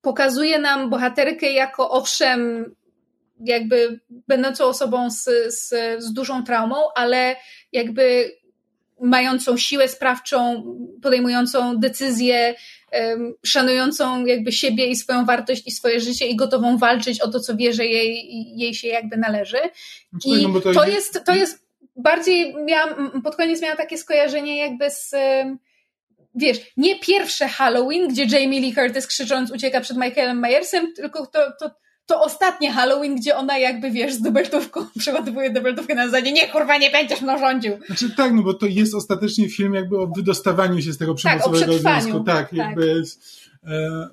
pokazuje nam bohaterkę jako owszem jakby będącą osobą z, z, z dużą traumą, ale jakby mającą siłę sprawczą, podejmującą decyzje, szanującą jakby siebie i swoją wartość i swoje życie i gotową walczyć o to, co wie, że jej, jej się jakby należy. I no to, to jest, to jest bardziej, miałam, pod koniec miałam takie skojarzenie jakby z wiesz, nie pierwsze Halloween, gdzie Jamie Lee Curtis krzycząc ucieka przed Michaelem Myersem, tylko to, to, to ostatnie Halloween, gdzie ona jakby, wiesz, z dubeltówką przeładowuje dubeltówkę na zasadzie nie, kurwa, nie będziesz mną rządził. Znaczy tak, no bo to jest ostatecznie film jakby o wydostawaniu się z tego przemocowego tak, związku. Tak, tak, jakby e,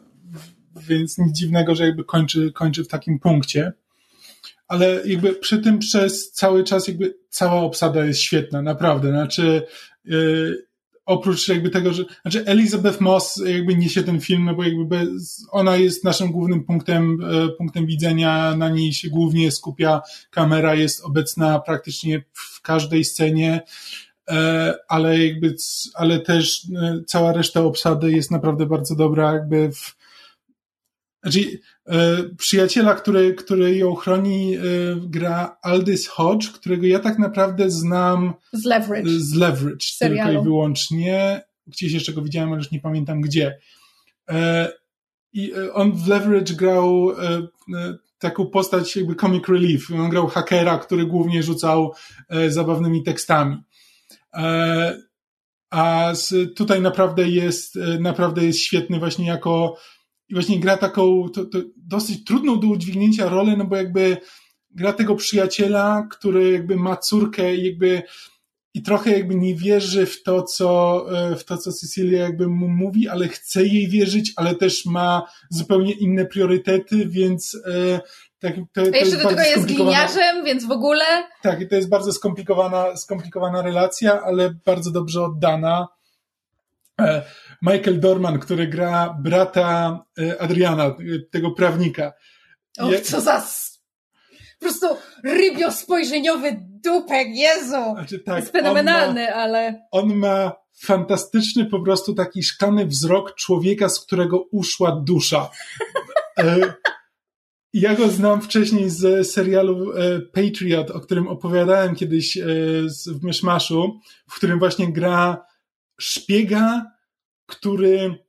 więc nic dziwnego, że jakby kończy, kończy w takim punkcie. Ale jakby przy tym przez cały czas jakby cała obsada jest świetna, naprawdę. Znaczy, e, oprócz jakby tego, że, znaczy Elizabeth Moss jakby niesie ten film, no bo jakby bez, ona jest naszym głównym punktem, e, punktem widzenia, na niej się głównie skupia kamera, jest obecna praktycznie w każdej scenie, e, ale jakby, ale też e, cała reszta obsady jest naprawdę bardzo dobra, jakby w, znaczy, e, przyjaciela, który, który ją chroni, e, gra Aldous Hodge, którego ja tak naprawdę znam z Leverage. Z Leverage, Serialu. tylko i wyłącznie. Gdzieś jeszcze go widziałem, ale już nie pamiętam gdzie. E, I on w Leverage grał taką postać jakby comic relief. On grał hakera, który głównie rzucał zabawnymi tekstami. A tutaj naprawdę jest, naprawdę jest świetny właśnie jako i właśnie gra taką to, to dosyć trudną do udźwignięcia rolę, no bo jakby gra tego przyjaciela, który jakby ma córkę i jakby i trochę jakby nie wierzy w to, co, e, w to, co Cecilia jakby mu mówi, ale chce jej wierzyć, ale też ma zupełnie inne priorytety, więc e, tak, to, A jeszcze do tego jest gliniarzem, więc w ogóle. Tak, i to jest bardzo skomplikowana, skomplikowana relacja, ale bardzo dobrze oddana. E, Michael Dorman, który gra brata e, Adriana, e, tego prawnika. Och, co za po prostu rybio spojrzeniowy dupek, Jezu! Znaczy, tak, jest fenomenalny, on ma, ale... On ma fantastyczny po prostu taki szklany wzrok człowieka, z którego uszła dusza. Ja go znam wcześniej z serialu Patriot, o którym opowiadałem kiedyś w Myszmaszu, w którym właśnie gra szpiega, który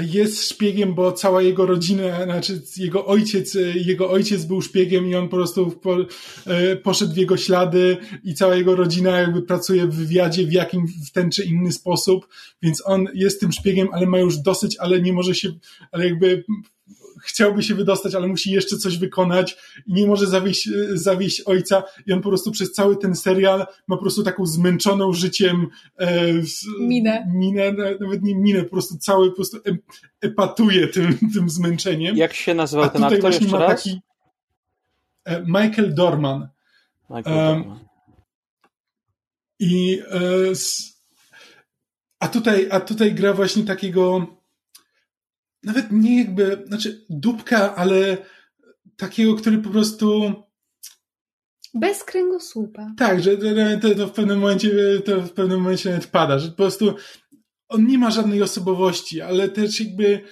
jest szpiegiem, bo cała jego rodzina, znaczy jego ojciec, jego ojciec był szpiegiem i on po prostu e, poszedł w jego ślady i cała jego rodzina jakby pracuje w wywiadzie w jakim, w ten czy inny sposób, więc on jest tym szpiegiem, ale ma już dosyć, ale nie może się, ale jakby chciałby się wydostać, ale musi jeszcze coś wykonać i nie może zawieść, zawieść ojca i on po prostu przez cały ten serial ma po prostu taką zmęczoną życiem e, minę. minę, nawet nie minę, po prostu cały po prostu epatuje tym, tym zmęczeniem. Jak się nazywał A ten aktor właśnie ma taki e, Michael Dorman. Michael Dorman. I e, a tutaj, a tutaj gra właśnie takiego nawet nie jakby, znaczy dupka, ale takiego, który po prostu bez kręgosłupa. Tak, że to, to, w pewnym momencie to w pewnym momencie nawet pada, że po prostu on nie ma żadnej osobowości, ale też jakby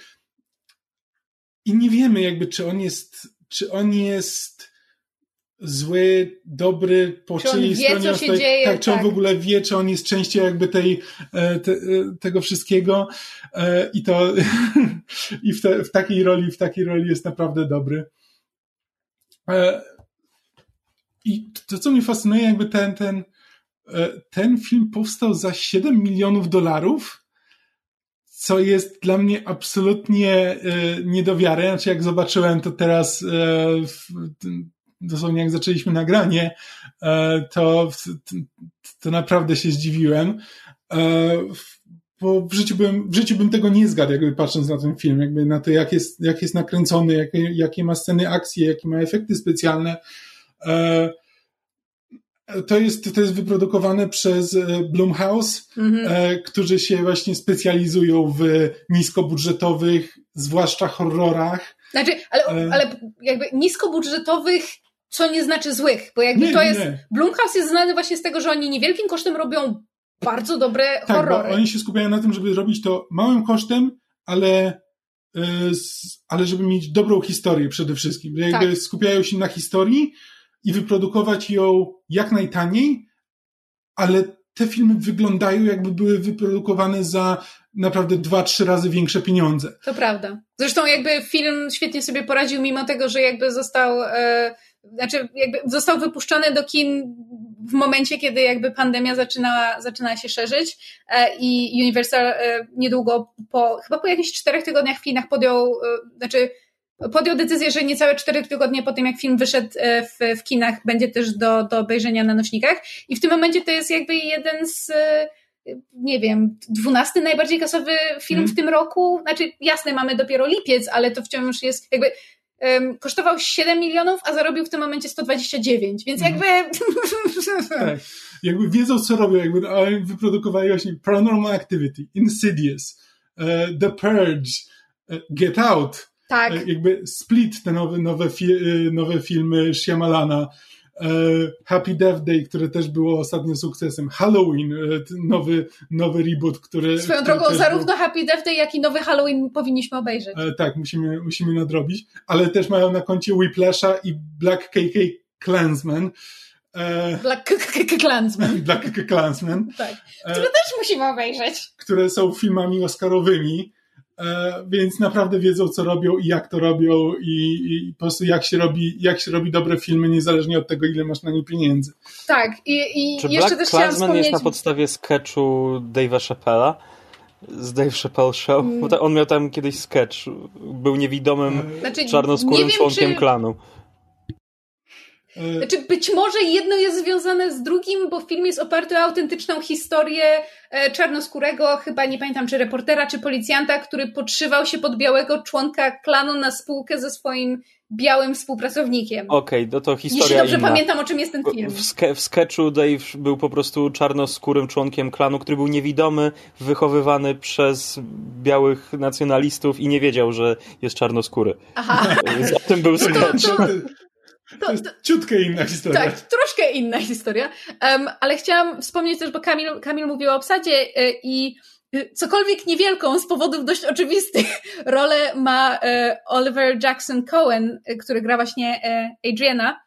i nie wiemy jakby, czy on jest, czy on jest zły, dobry, po czy czyjej stronie. Co się dzieje, tak, czy on tak. w ogóle wie, czy on jest częścią jakby tej, e, te, e, tego wszystkiego. E, I to i w, te, w takiej roli, w takiej roli jest naprawdę dobry. I to, co mnie fascynuje, jakby ten, ten, ten film powstał za 7 milionów dolarów, co jest dla mnie absolutnie nie do wiary. Znaczy, jak zobaczyłem to teraz w, dosłownie jak zaczęliśmy nagranie, e, to, to naprawdę się zdziwiłem. E, bo w życiu bym, w życiu bym tego nie zgadł, jakby patrząc na ten film, jakby na to, jak jest, jak jest nakręcony, jakie, jakie ma sceny akcji, jakie ma efekty specjalne. E, to jest, to jest wyprodukowane przez Blumhouse, mhm. którzy się właśnie specjalizują w niskobudżetowych, zwłaszcza horrorach. Znaczy, ale, ale jakby niskobudżetowych co nie znaczy złych, bo jakby nie, to jest, nie. Blumhouse jest znany właśnie z tego, że oni niewielkim kosztem robią bardzo dobre tak, horrory. Bo oni się skupiają na tym, żeby robić to małym kosztem, ale, e, ale żeby mieć dobrą historię przede wszystkim. Jakby tak. skupiają się na historii i wyprodukować ją jak najtaniej, ale te filmy wyglądają jakby były wyprodukowane za naprawdę dwa, trzy razy większe pieniądze. To prawda. Zresztą jakby film świetnie sobie poradził, mimo tego, że jakby został, e, znaczy jakby został wypuszczony do kin w momencie, kiedy jakby pandemia zaczynała, zaczynała się szerzyć e, i Universal e, niedługo po, chyba po jakichś czterech tygodniach w Chinach podjął, e, znaczy podjął decyzję, że niecałe cztery tygodnie po tym, jak film wyszedł w, w kinach, będzie też do, do obejrzenia na nośnikach. I w tym momencie to jest jakby jeden z, nie wiem, dwunasty najbardziej kasowy film mm. w tym roku. Znaczy, jasne, mamy dopiero lipiec, ale to wciąż jest jakby um, kosztował 7 milionów, a zarobił w tym momencie 129, więc jakby... tak. Jakby wiedzą, co robią, jakby wyprodukowali właśnie Paranormal Activity, Insidious, uh, The Purge, uh, Get Out, tak. Uh, jakby Split, te nowe, nowe, fi nowe filmy Shyamalana, E, Happy Death Day, które też było ostatnio sukcesem, Halloween, e, nowy, nowy reboot, który... Swoją który drogą, zarówno był... Happy Death Day, jak i nowy Halloween powinniśmy obejrzeć. E, tak, musimy, musimy nadrobić, ale też mają na koncie Whiplasha i Black KK Klansman. Black Klansman. Black Klansman. tak. Które też musimy obejrzeć. Które są filmami oscarowymi. E, więc naprawdę wiedzą, co robią i jak to robią i, i, po prostu jak się, robi, jak się robi dobre filmy, niezależnie od tego, ile masz na nie pieniędzy. Tak, i, i Czy jeszcze Black też Klansman wspomnieć... jest na podstawie sketchu Dave'a Chappella? Z Dave Chappelle Show? Mm. Bo on miał tam kiedyś sketch. Był niewidomym, znaczy, czarnoskórym wiem, członkiem czy... klanu. E, znaczy, być może jedno jest związane z drugim, bo film jest oparty o autentyczną historię e, czarnoskórego, chyba nie pamiętam, czy reportera, czy policjanta, który podszywał się pod białego członka klanu na spółkę ze swoim białym współpracownikiem. Okej, okay, no to historia Jeśli dobrze inna. pamiętam, o czym jest ten film. W, ske w sketchu Dave był po prostu czarnoskórym członkiem klanu, który był niewidomy, wychowywany przez białych nacjonalistów i nie wiedział, że jest czarnoskóry. Aha. Tym był sketch. To, to, to jest ciutkę inna historia. Tak, troszkę inna historia. Um, ale chciałam wspomnieć też, bo Kamil, Kamil mówił o obsadzie y, i y, cokolwiek niewielką z powodów dość oczywistych rolę ma y, Oliver Jackson Cohen, który gra właśnie Adriana,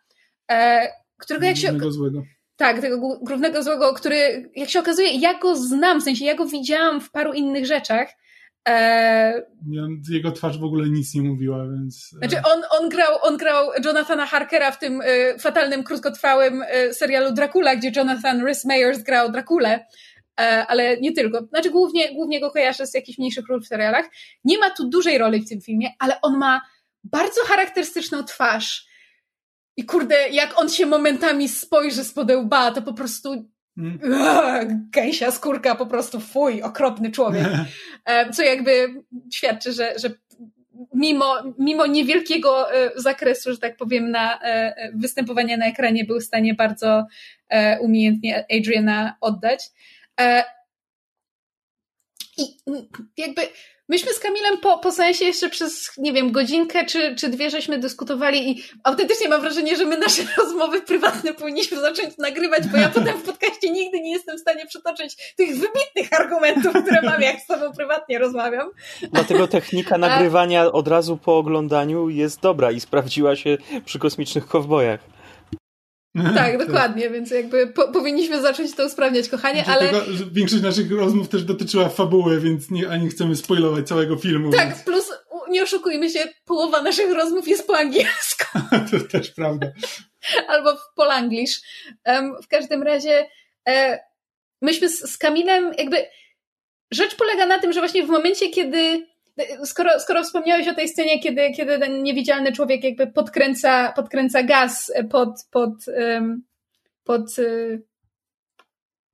którego jak się... złego. Tak, tego głównego złego, który, jak się okazuje, ja go znam, w sensie ja go widziałam w paru innych rzeczach. E... Jego twarz w ogóle nic nie mówiła, więc. E, znaczy, on, on, grał, on grał Jonathana Harkera w tym y, fatalnym, krótkotrwałym y, serialu Dracula, gdzie Jonathan Rhys Meyers grał Drakulę. ale nie tylko. Znaczy, głównie, głównie go kojarzę z jakichś mniejszych ról w serialach. Nie ma tu dużej roli w tym filmie, ale on ma bardzo charakterystyczną twarz. I kurde, jak on się momentami spojrzy z podełba, to po prostu Hmm. Gęsia skórka, po prostu fuj, okropny człowiek. E, co jakby świadczy, że, że mimo, mimo niewielkiego e, zakresu, że tak powiem, na e, występowania na ekranie był w stanie bardzo umiejętnie Adriana oddać. I jakby Myśmy z Kamilem po, po sensie jeszcze przez, nie wiem, godzinkę czy, czy dwie żeśmy dyskutowali i autentycznie mam wrażenie, że my nasze rozmowy prywatne powinniśmy zacząć nagrywać, bo ja potem w podcaście nigdy nie jestem w stanie przytoczyć tych wybitnych argumentów, które mam, jak z tobą prywatnie rozmawiam. Dlatego technika nagrywania od razu po oglądaniu jest dobra i sprawdziła się przy kosmicznych kowbojach. Tak, dokładnie, więc jakby po, powinniśmy zacząć to usprawniać, kochanie, ale... Tego, większość naszych rozmów też dotyczyła fabuły, więc nie, ani chcemy spoilować całego filmu. Tak, więc... plus nie oszukujmy się, połowa naszych rozmów jest po angielsku. to też prawda. Albo w polanglish. Um, w każdym razie e, myśmy z, z Kamilem jakby... Rzecz polega na tym, że właśnie w momencie, kiedy skoro, skoro wspomniałeś o tej scenie, kiedy, kiedy ten niewidzialny człowiek jakby podkręca, podkręca gaz pod, pod, pod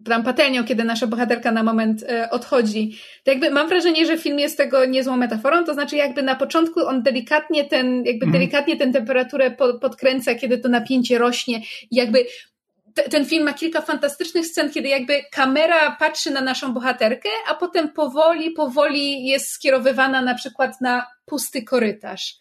tam patelnią, kiedy nasza bohaterka na moment e, odchodzi. To jakby mam wrażenie, że film jest tego niezłą metaforą, to znaczy jakby na początku on delikatnie ten, jakby mm. delikatnie tę temperaturę podkręca, kiedy to napięcie rośnie i ten film ma kilka fantastycznych scen, kiedy jakby kamera patrzy na naszą bohaterkę, a potem powoli, powoli jest skierowywana na przykład na pusty korytarz.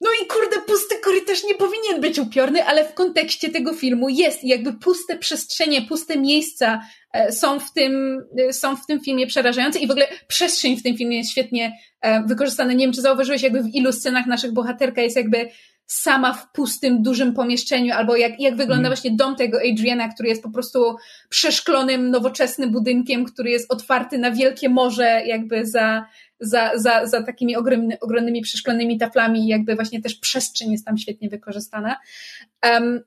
No i kurde, pusty korytarz nie powinien być upiorny, ale w kontekście tego filmu jest. I jakby puste przestrzenie, puste miejsca e, są w tym, e, są w tym filmie przerażające i w ogóle przestrzeń w tym filmie jest świetnie e, wykorzystana. Nie wiem, czy zauważyłeś, jakby w ilu scenach naszych bohaterka jest jakby sama w pustym, dużym pomieszczeniu, albo jak, jak wygląda mm. właśnie dom tego Adriana, który jest po prostu przeszklonym, nowoczesnym budynkiem, który jest otwarty na wielkie morze, jakby za, za, za, za takimi ogromny, ogromnymi przeszklonymi taflami, jakby właśnie też przestrzeń jest tam świetnie wykorzystana. Um,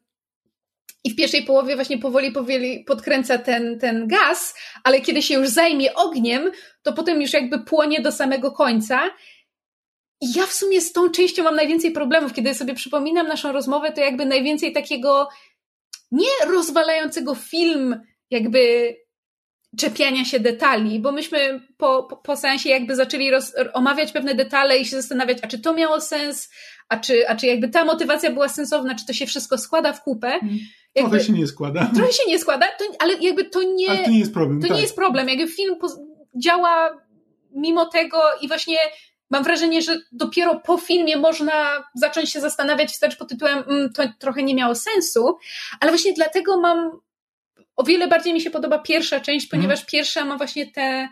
i w pierwszej połowie właśnie powoli, powoli podkręca ten, ten gaz, ale kiedy się już zajmie ogniem, to potem już jakby płonie do samego końca. I ja w sumie z tą częścią mam najwięcej problemów. Kiedy sobie przypominam naszą rozmowę, to jakby najwięcej takiego nie rozwalającego film, jakby czepiania się detali, bo myśmy po, po, po seansie jakby zaczęli roz, omawiać pewne detale i się zastanawiać, a czy to miało sens, a czy, a czy jakby ta motywacja była sensowna, czy to się wszystko składa w kupę. Hmm. Jakby, trochę się nie składa. Trochę się nie składa, to, ale jakby to nie... Ale to nie jest problem. To tak. nie jest problem. Jakby film działa mimo tego i właśnie mam wrażenie, że dopiero po filmie można zacząć się zastanawiać wstecz pod tytułem mm, to trochę nie miało sensu, ale właśnie dlatego mam o wiele bardziej mi się podoba pierwsza część, ponieważ mm. pierwsza ma właśnie te,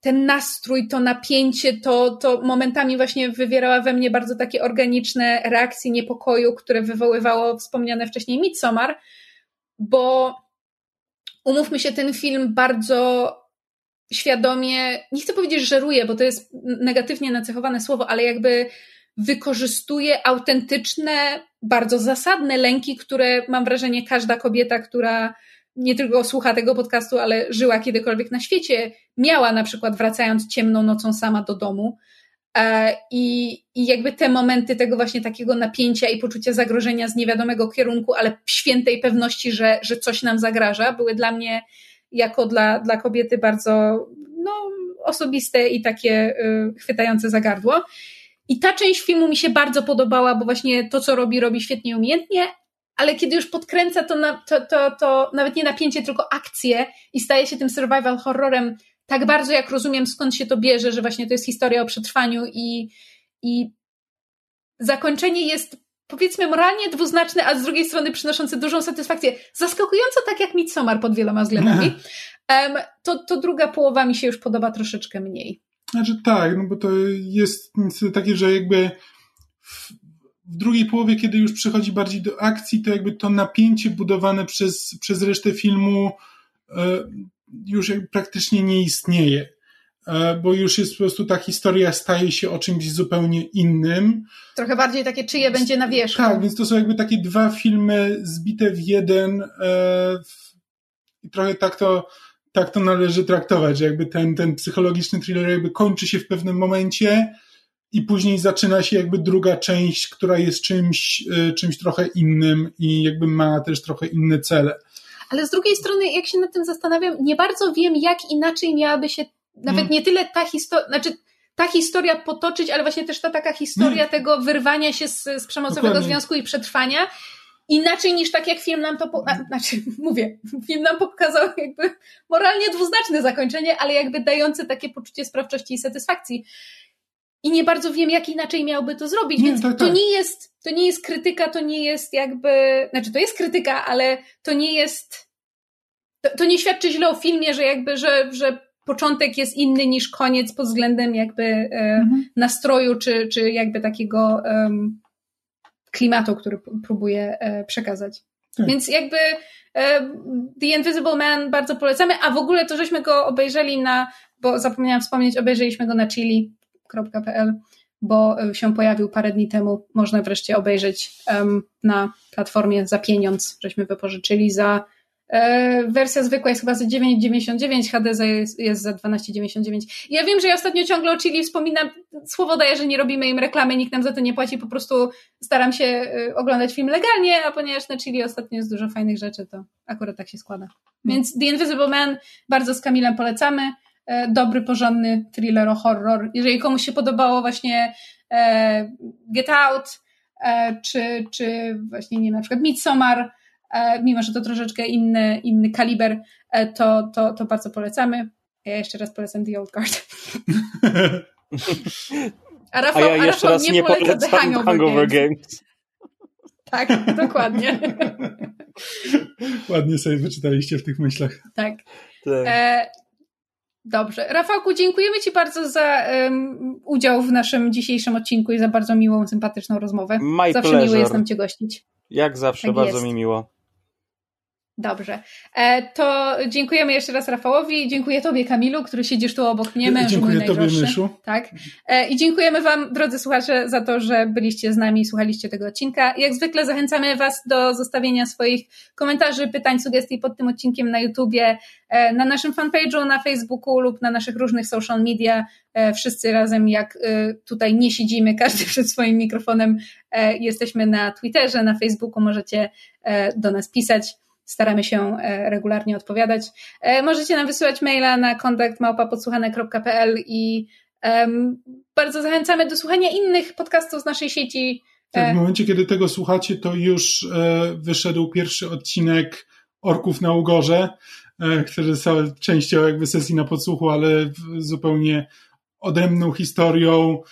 ten nastrój, to napięcie, to, to momentami właśnie wywierała we mnie bardzo takie organiczne reakcje niepokoju, które wywoływało wspomniane wcześniej Midsommar, bo umówmy się, ten film bardzo świadomie, nie chcę powiedzieć żeruje, bo to jest negatywnie nacechowane słowo, ale jakby wykorzystuje autentyczne, bardzo zasadne lęki, które mam wrażenie każda kobieta, która nie tylko słucha tego podcastu, ale żyła kiedykolwiek na świecie, miała na przykład wracając ciemną nocą sama do domu. E, I, I jakby te momenty tego właśnie takiego napięcia i poczucia zagrożenia z niewiadomego kierunku, ale świętej pewności, że, że coś nam zagraża, były dla mnie jako dla, dla kobiety bardzo no, osobiste i takie y, chwytające za gardło. I ta część filmu mi się bardzo podobała, bo właśnie to, co robi, robi świetnie umiejętnie, ale kiedy już podkręca to, na, to, to, to nawet nie napięcie, tylko akcję i staje się tym survival horrorem tak bardzo, jak rozumiem, skąd się to bierze, że właśnie to jest historia o przetrwaniu i, i zakończenie jest powiedzmy moralnie dwuznaczne, a z drugiej strony przynoszące dużą satysfakcję. Zaskakująco tak jak Midsommar pod wieloma względami. Um, to, to druga połowa mi się już podoba troszeczkę mniej. Znaczy tak, no bo to jest takie, że jakby w drugiej połowie, kiedy już przechodzi bardziej do akcji, to jakby to napięcie budowane przez, przez resztę filmu e, już praktycznie nie istnieje, bo już jest po prostu ta historia staje się o czymś zupełnie innym. Trochę bardziej takie, czyje będzie na wierzchu. Tak, więc to są jakby takie dwa filmy zbite w jeden e, i trochę tak to, tak to należy traktować, że jakby ten, ten psychologiczny thriller jakby kończy się w pewnym momencie, i później zaczyna się jakby druga część, która jest czymś, e, czymś trochę innym i jakby ma też trochę inne cele. Ale z drugiej strony, jak się nad tym zastanawiam, nie bardzo wiem, jak inaczej miałaby się nawet hmm. nie tyle ta historia, znaczy ta historia potoczyć, ale właśnie też ta taka historia hmm. tego wyrwania się z, z przemocowego Dokładnie. związku i przetrwania. Inaczej niż tak jak film nam to, po, znaczy mówię, film nam pokazał jakby moralnie dwuznaczne zakończenie, ale jakby dające takie poczucie sprawczości i satysfakcji i nie bardzo wiem, jak inaczej miałby to zrobić, nie, więc tak, tak. to nie jest, to nie jest krytyka, to nie jest jakby, znaczy to jest krytyka, ale to nie jest, to, to nie świadczy źle o filmie, że jakby, że, że początek jest inny niż koniec pod względem jakby e, mhm. nastroju, czy, czy jakby takiego um, klimatu, który próbuje e, przekazać. Tak. Więc jakby e, The Invisible Man bardzo polecamy, a w ogóle to żeśmy go obejrzeli na, bo zapomniałam wspomnieć, obejrzeliśmy go na Chili www.filmowcy.pl, bo się pojawił parę dni temu. Można wreszcie obejrzeć um, na platformie za pieniądz, żeśmy wypożyczyli za wersja zwykła jest chyba za 9,99, HD jest, jest za 12,99. Ja wiem, że ja ostatnio ciągle o Chili wspominam, słowo daję, że nie robimy im reklamy, nikt nam za to nie płaci, po prostu staram się e, oglądać film legalnie, a ponieważ na Chili ostatnio jest dużo fajnych rzeczy, to akurat tak się składa. Hmm. Więc The Invisible Man bardzo z Kamilem polecamy. E, dobry, porządny thriller horror. Jeżeli komuś się podobało właśnie Get Out, czy, czy właśnie nie na przykład Midsommar, E, mimo że to troszeczkę inny, inny kaliber, e, to, to, to bardzo polecamy. Ja jeszcze raz polecam The Old Guard. A, Rafał, a ja jeszcze a raz nie, nie polecam Hangover, Hangover Games. Games. Tak, dokładnie. Ładnie sobie wyczytaliście w tych myślach. Tak. tak. E, dobrze. Rafałku, dziękujemy Ci bardzo za um, udział w naszym dzisiejszym odcinku i za bardzo miłą, sympatyczną rozmowę. My Zawsze pleasure. miło jest nam Cię gościć. Jak zawsze, tak bardzo jest. mi miło. Dobrze. E, to dziękujemy jeszcze raz Rafałowi. Dziękuję Tobie, Kamilu, który siedzisz tu obok mnie. Mężu Dziękuję Tobie, Myszu. Tak. E, I dziękujemy Wam, drodzy słuchacze, za to, że byliście z nami i słuchaliście tego odcinka. Jak zwykle zachęcamy Was do zostawienia swoich komentarzy, pytań, sugestii pod tym odcinkiem na YouTubie, e, na naszym fanpage'u, na Facebooku lub na naszych różnych social media. Wszyscy razem, jak tutaj nie siedzimy, każdy przed swoim mikrofonem, jesteśmy na Twitterze, na Facebooku, możecie do nas pisać staramy się e, regularnie odpowiadać. E, możecie nam wysyłać maila na kontakt małpapodsłuchane.pl i um, bardzo zachęcamy do słuchania innych podcastów z naszej sieci. Tak, w momencie, kiedy tego słuchacie, to już e, wyszedł pierwszy odcinek Orków na Ugorze, e, który są częścią jakby sesji na podsłuchu, ale zupełnie odrębną historią.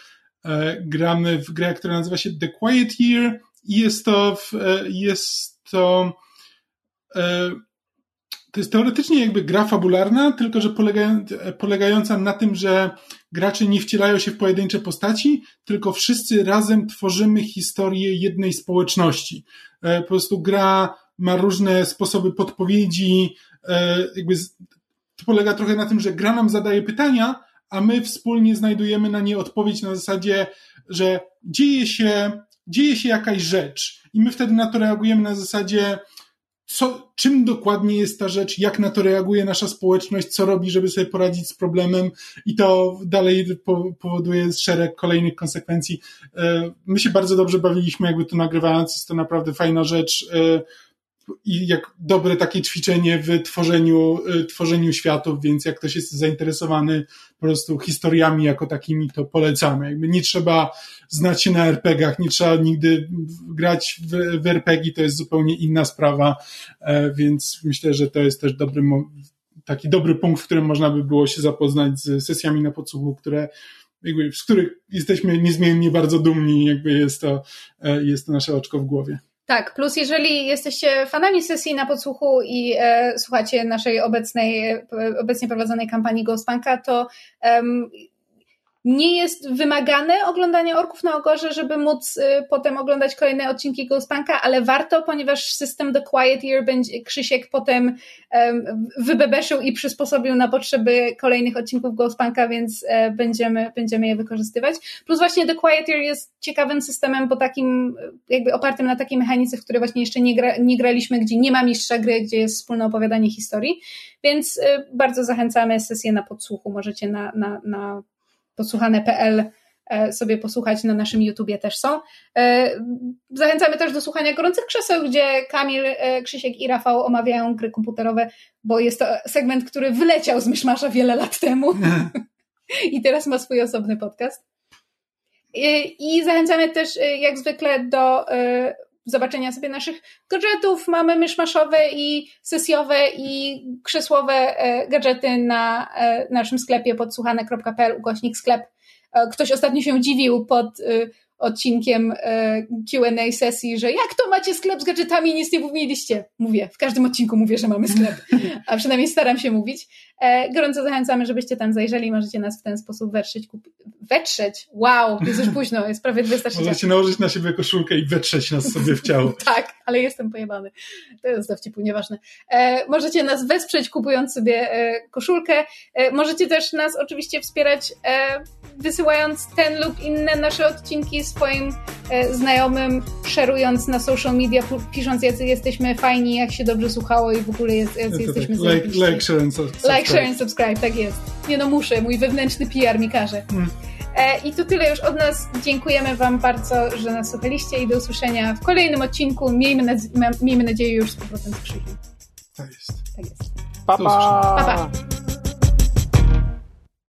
E, gramy w grę, która nazywa się The Quiet Year i jest to, e, jest to E, to jest teoretycznie jakby gra fabularna, tylko że polegająca na tym, że gracze nie wcielają się w pojedyncze postaci, tylko wszyscy razem tworzymy historię jednej społeczności. E, po prostu gra ma różne sposoby podpowiedzi, e, jakby to polega trochę na tym, że gra nam zadaje pytania, a my wspólnie znajdujemy na nie odpowiedź na zasadzie, że dzieje się, dzieje się jakaś rzecz i my wtedy na to reagujemy na zasadzie, co, czym dokładnie jest ta rzecz, jak na to reaguje nasza społeczność, co robi, żeby sobie poradzić z problemem i to dalej powoduje szereg kolejnych konsekwencji. E, my się bardzo dobrze bawiliśmy, jakby to nagrywając, jest to naprawdę fajna rzecz. I jak dobre takie ćwiczenie w tworzeniu, y, tworzeniu światów, więc jak ktoś jest zainteresowany po prostu historiami jako takimi, to polecamy. Jakby nie trzeba znać się na RPGach, nie trzeba nigdy grać w, w RPG, to jest zupełnie inna sprawa, e, więc myślę, że to jest też dobry, taki dobry punkt, w którym można by było się zapoznać z sesjami na podsłuchu, które z których jesteśmy niezmiennie bardzo dumni, jakby jest to, e, jest to nasze oczko w głowie. Tak, plus jeżeli jesteście fanami sesji na podsłuchu i e, słuchacie naszej obecnej, e, obecnie prowadzonej kampanii Ghostpunka, to um, nie jest wymagane oglądanie Orków na Ogorze, żeby móc y, potem oglądać kolejne odcinki Ghostpunka, ale warto, ponieważ system The Quiet Year będzie Krzysiek potem um, wybebeszył i przysposobił na potrzeby kolejnych odcinków Ghostpunka, więc e, będziemy, będziemy je wykorzystywać. Plus właśnie The Quiet Year jest ciekawym systemem, bo takim, jakby opartym na takiej mechanice, w której właśnie jeszcze nie, gra, nie graliśmy, gdzie nie ma mistrza gry, gdzie jest wspólne opowiadanie historii, więc y, bardzo zachęcamy sesję na podsłuchu, możecie na, na, na posłuchane.pl e, sobie posłuchać, na naszym YouTubie też są. E, zachęcamy też do słuchania Gorących Krzeseł, gdzie Kamil, e, Krzysiek i Rafał omawiają gry komputerowe, bo jest to segment, który wyleciał z Myszmasza wiele lat temu i teraz ma swój osobny podcast. I zachęcamy też jak zwykle do zobaczenia sobie naszych gadżetów. Mamy myszmaszowe i sesjowe i krzesłowe e, gadżety na e, naszym sklepie podsłuchane.pl ukośnik sklep. E, ktoś ostatnio się dziwił pod odcinkiem Q&A sesji, że jak to macie sklep z gadżetami i nic nie mówiliście? Mówię, w każdym odcinku mówię, że mamy sklep, a przynajmniej staram się mówić. Gorąco zachęcamy, żebyście tam zajrzeli, możecie nas w ten sposób wetrzeć, kup... wetrzeć, wow, jest już późno, jest prawie 23. Możecie nałożyć na siebie koszulkę i wetrzeć nas sobie w ciało. tak, ale jestem pojebany. To jest dowcipu, nieważne. E, możecie nas wesprzeć, kupując sobie e, koszulkę. E, możecie też nas oczywiście wspierać wysyłając ten lub inne nasze odcinki swoim e, znajomym, szerując na social media, pisząc jacy jesteśmy fajni, jak się dobrze słuchało i w ogóle jest, jacy ja jesteśmy tak, like, like, share and subscribe. Like, share and subscribe, tak jest. Nie no muszę, mój wewnętrzny PR mi każe. Hmm. E, I to tyle już od nas. Dziękujemy Wam bardzo, że nas słuchaliście i do usłyszenia w kolejnym odcinku. Miejmy, nadzieję, miejmy nadzieję już z powrotem z Krzykiem. Tak jest. Tak jest. Pa, pa. pa, pa.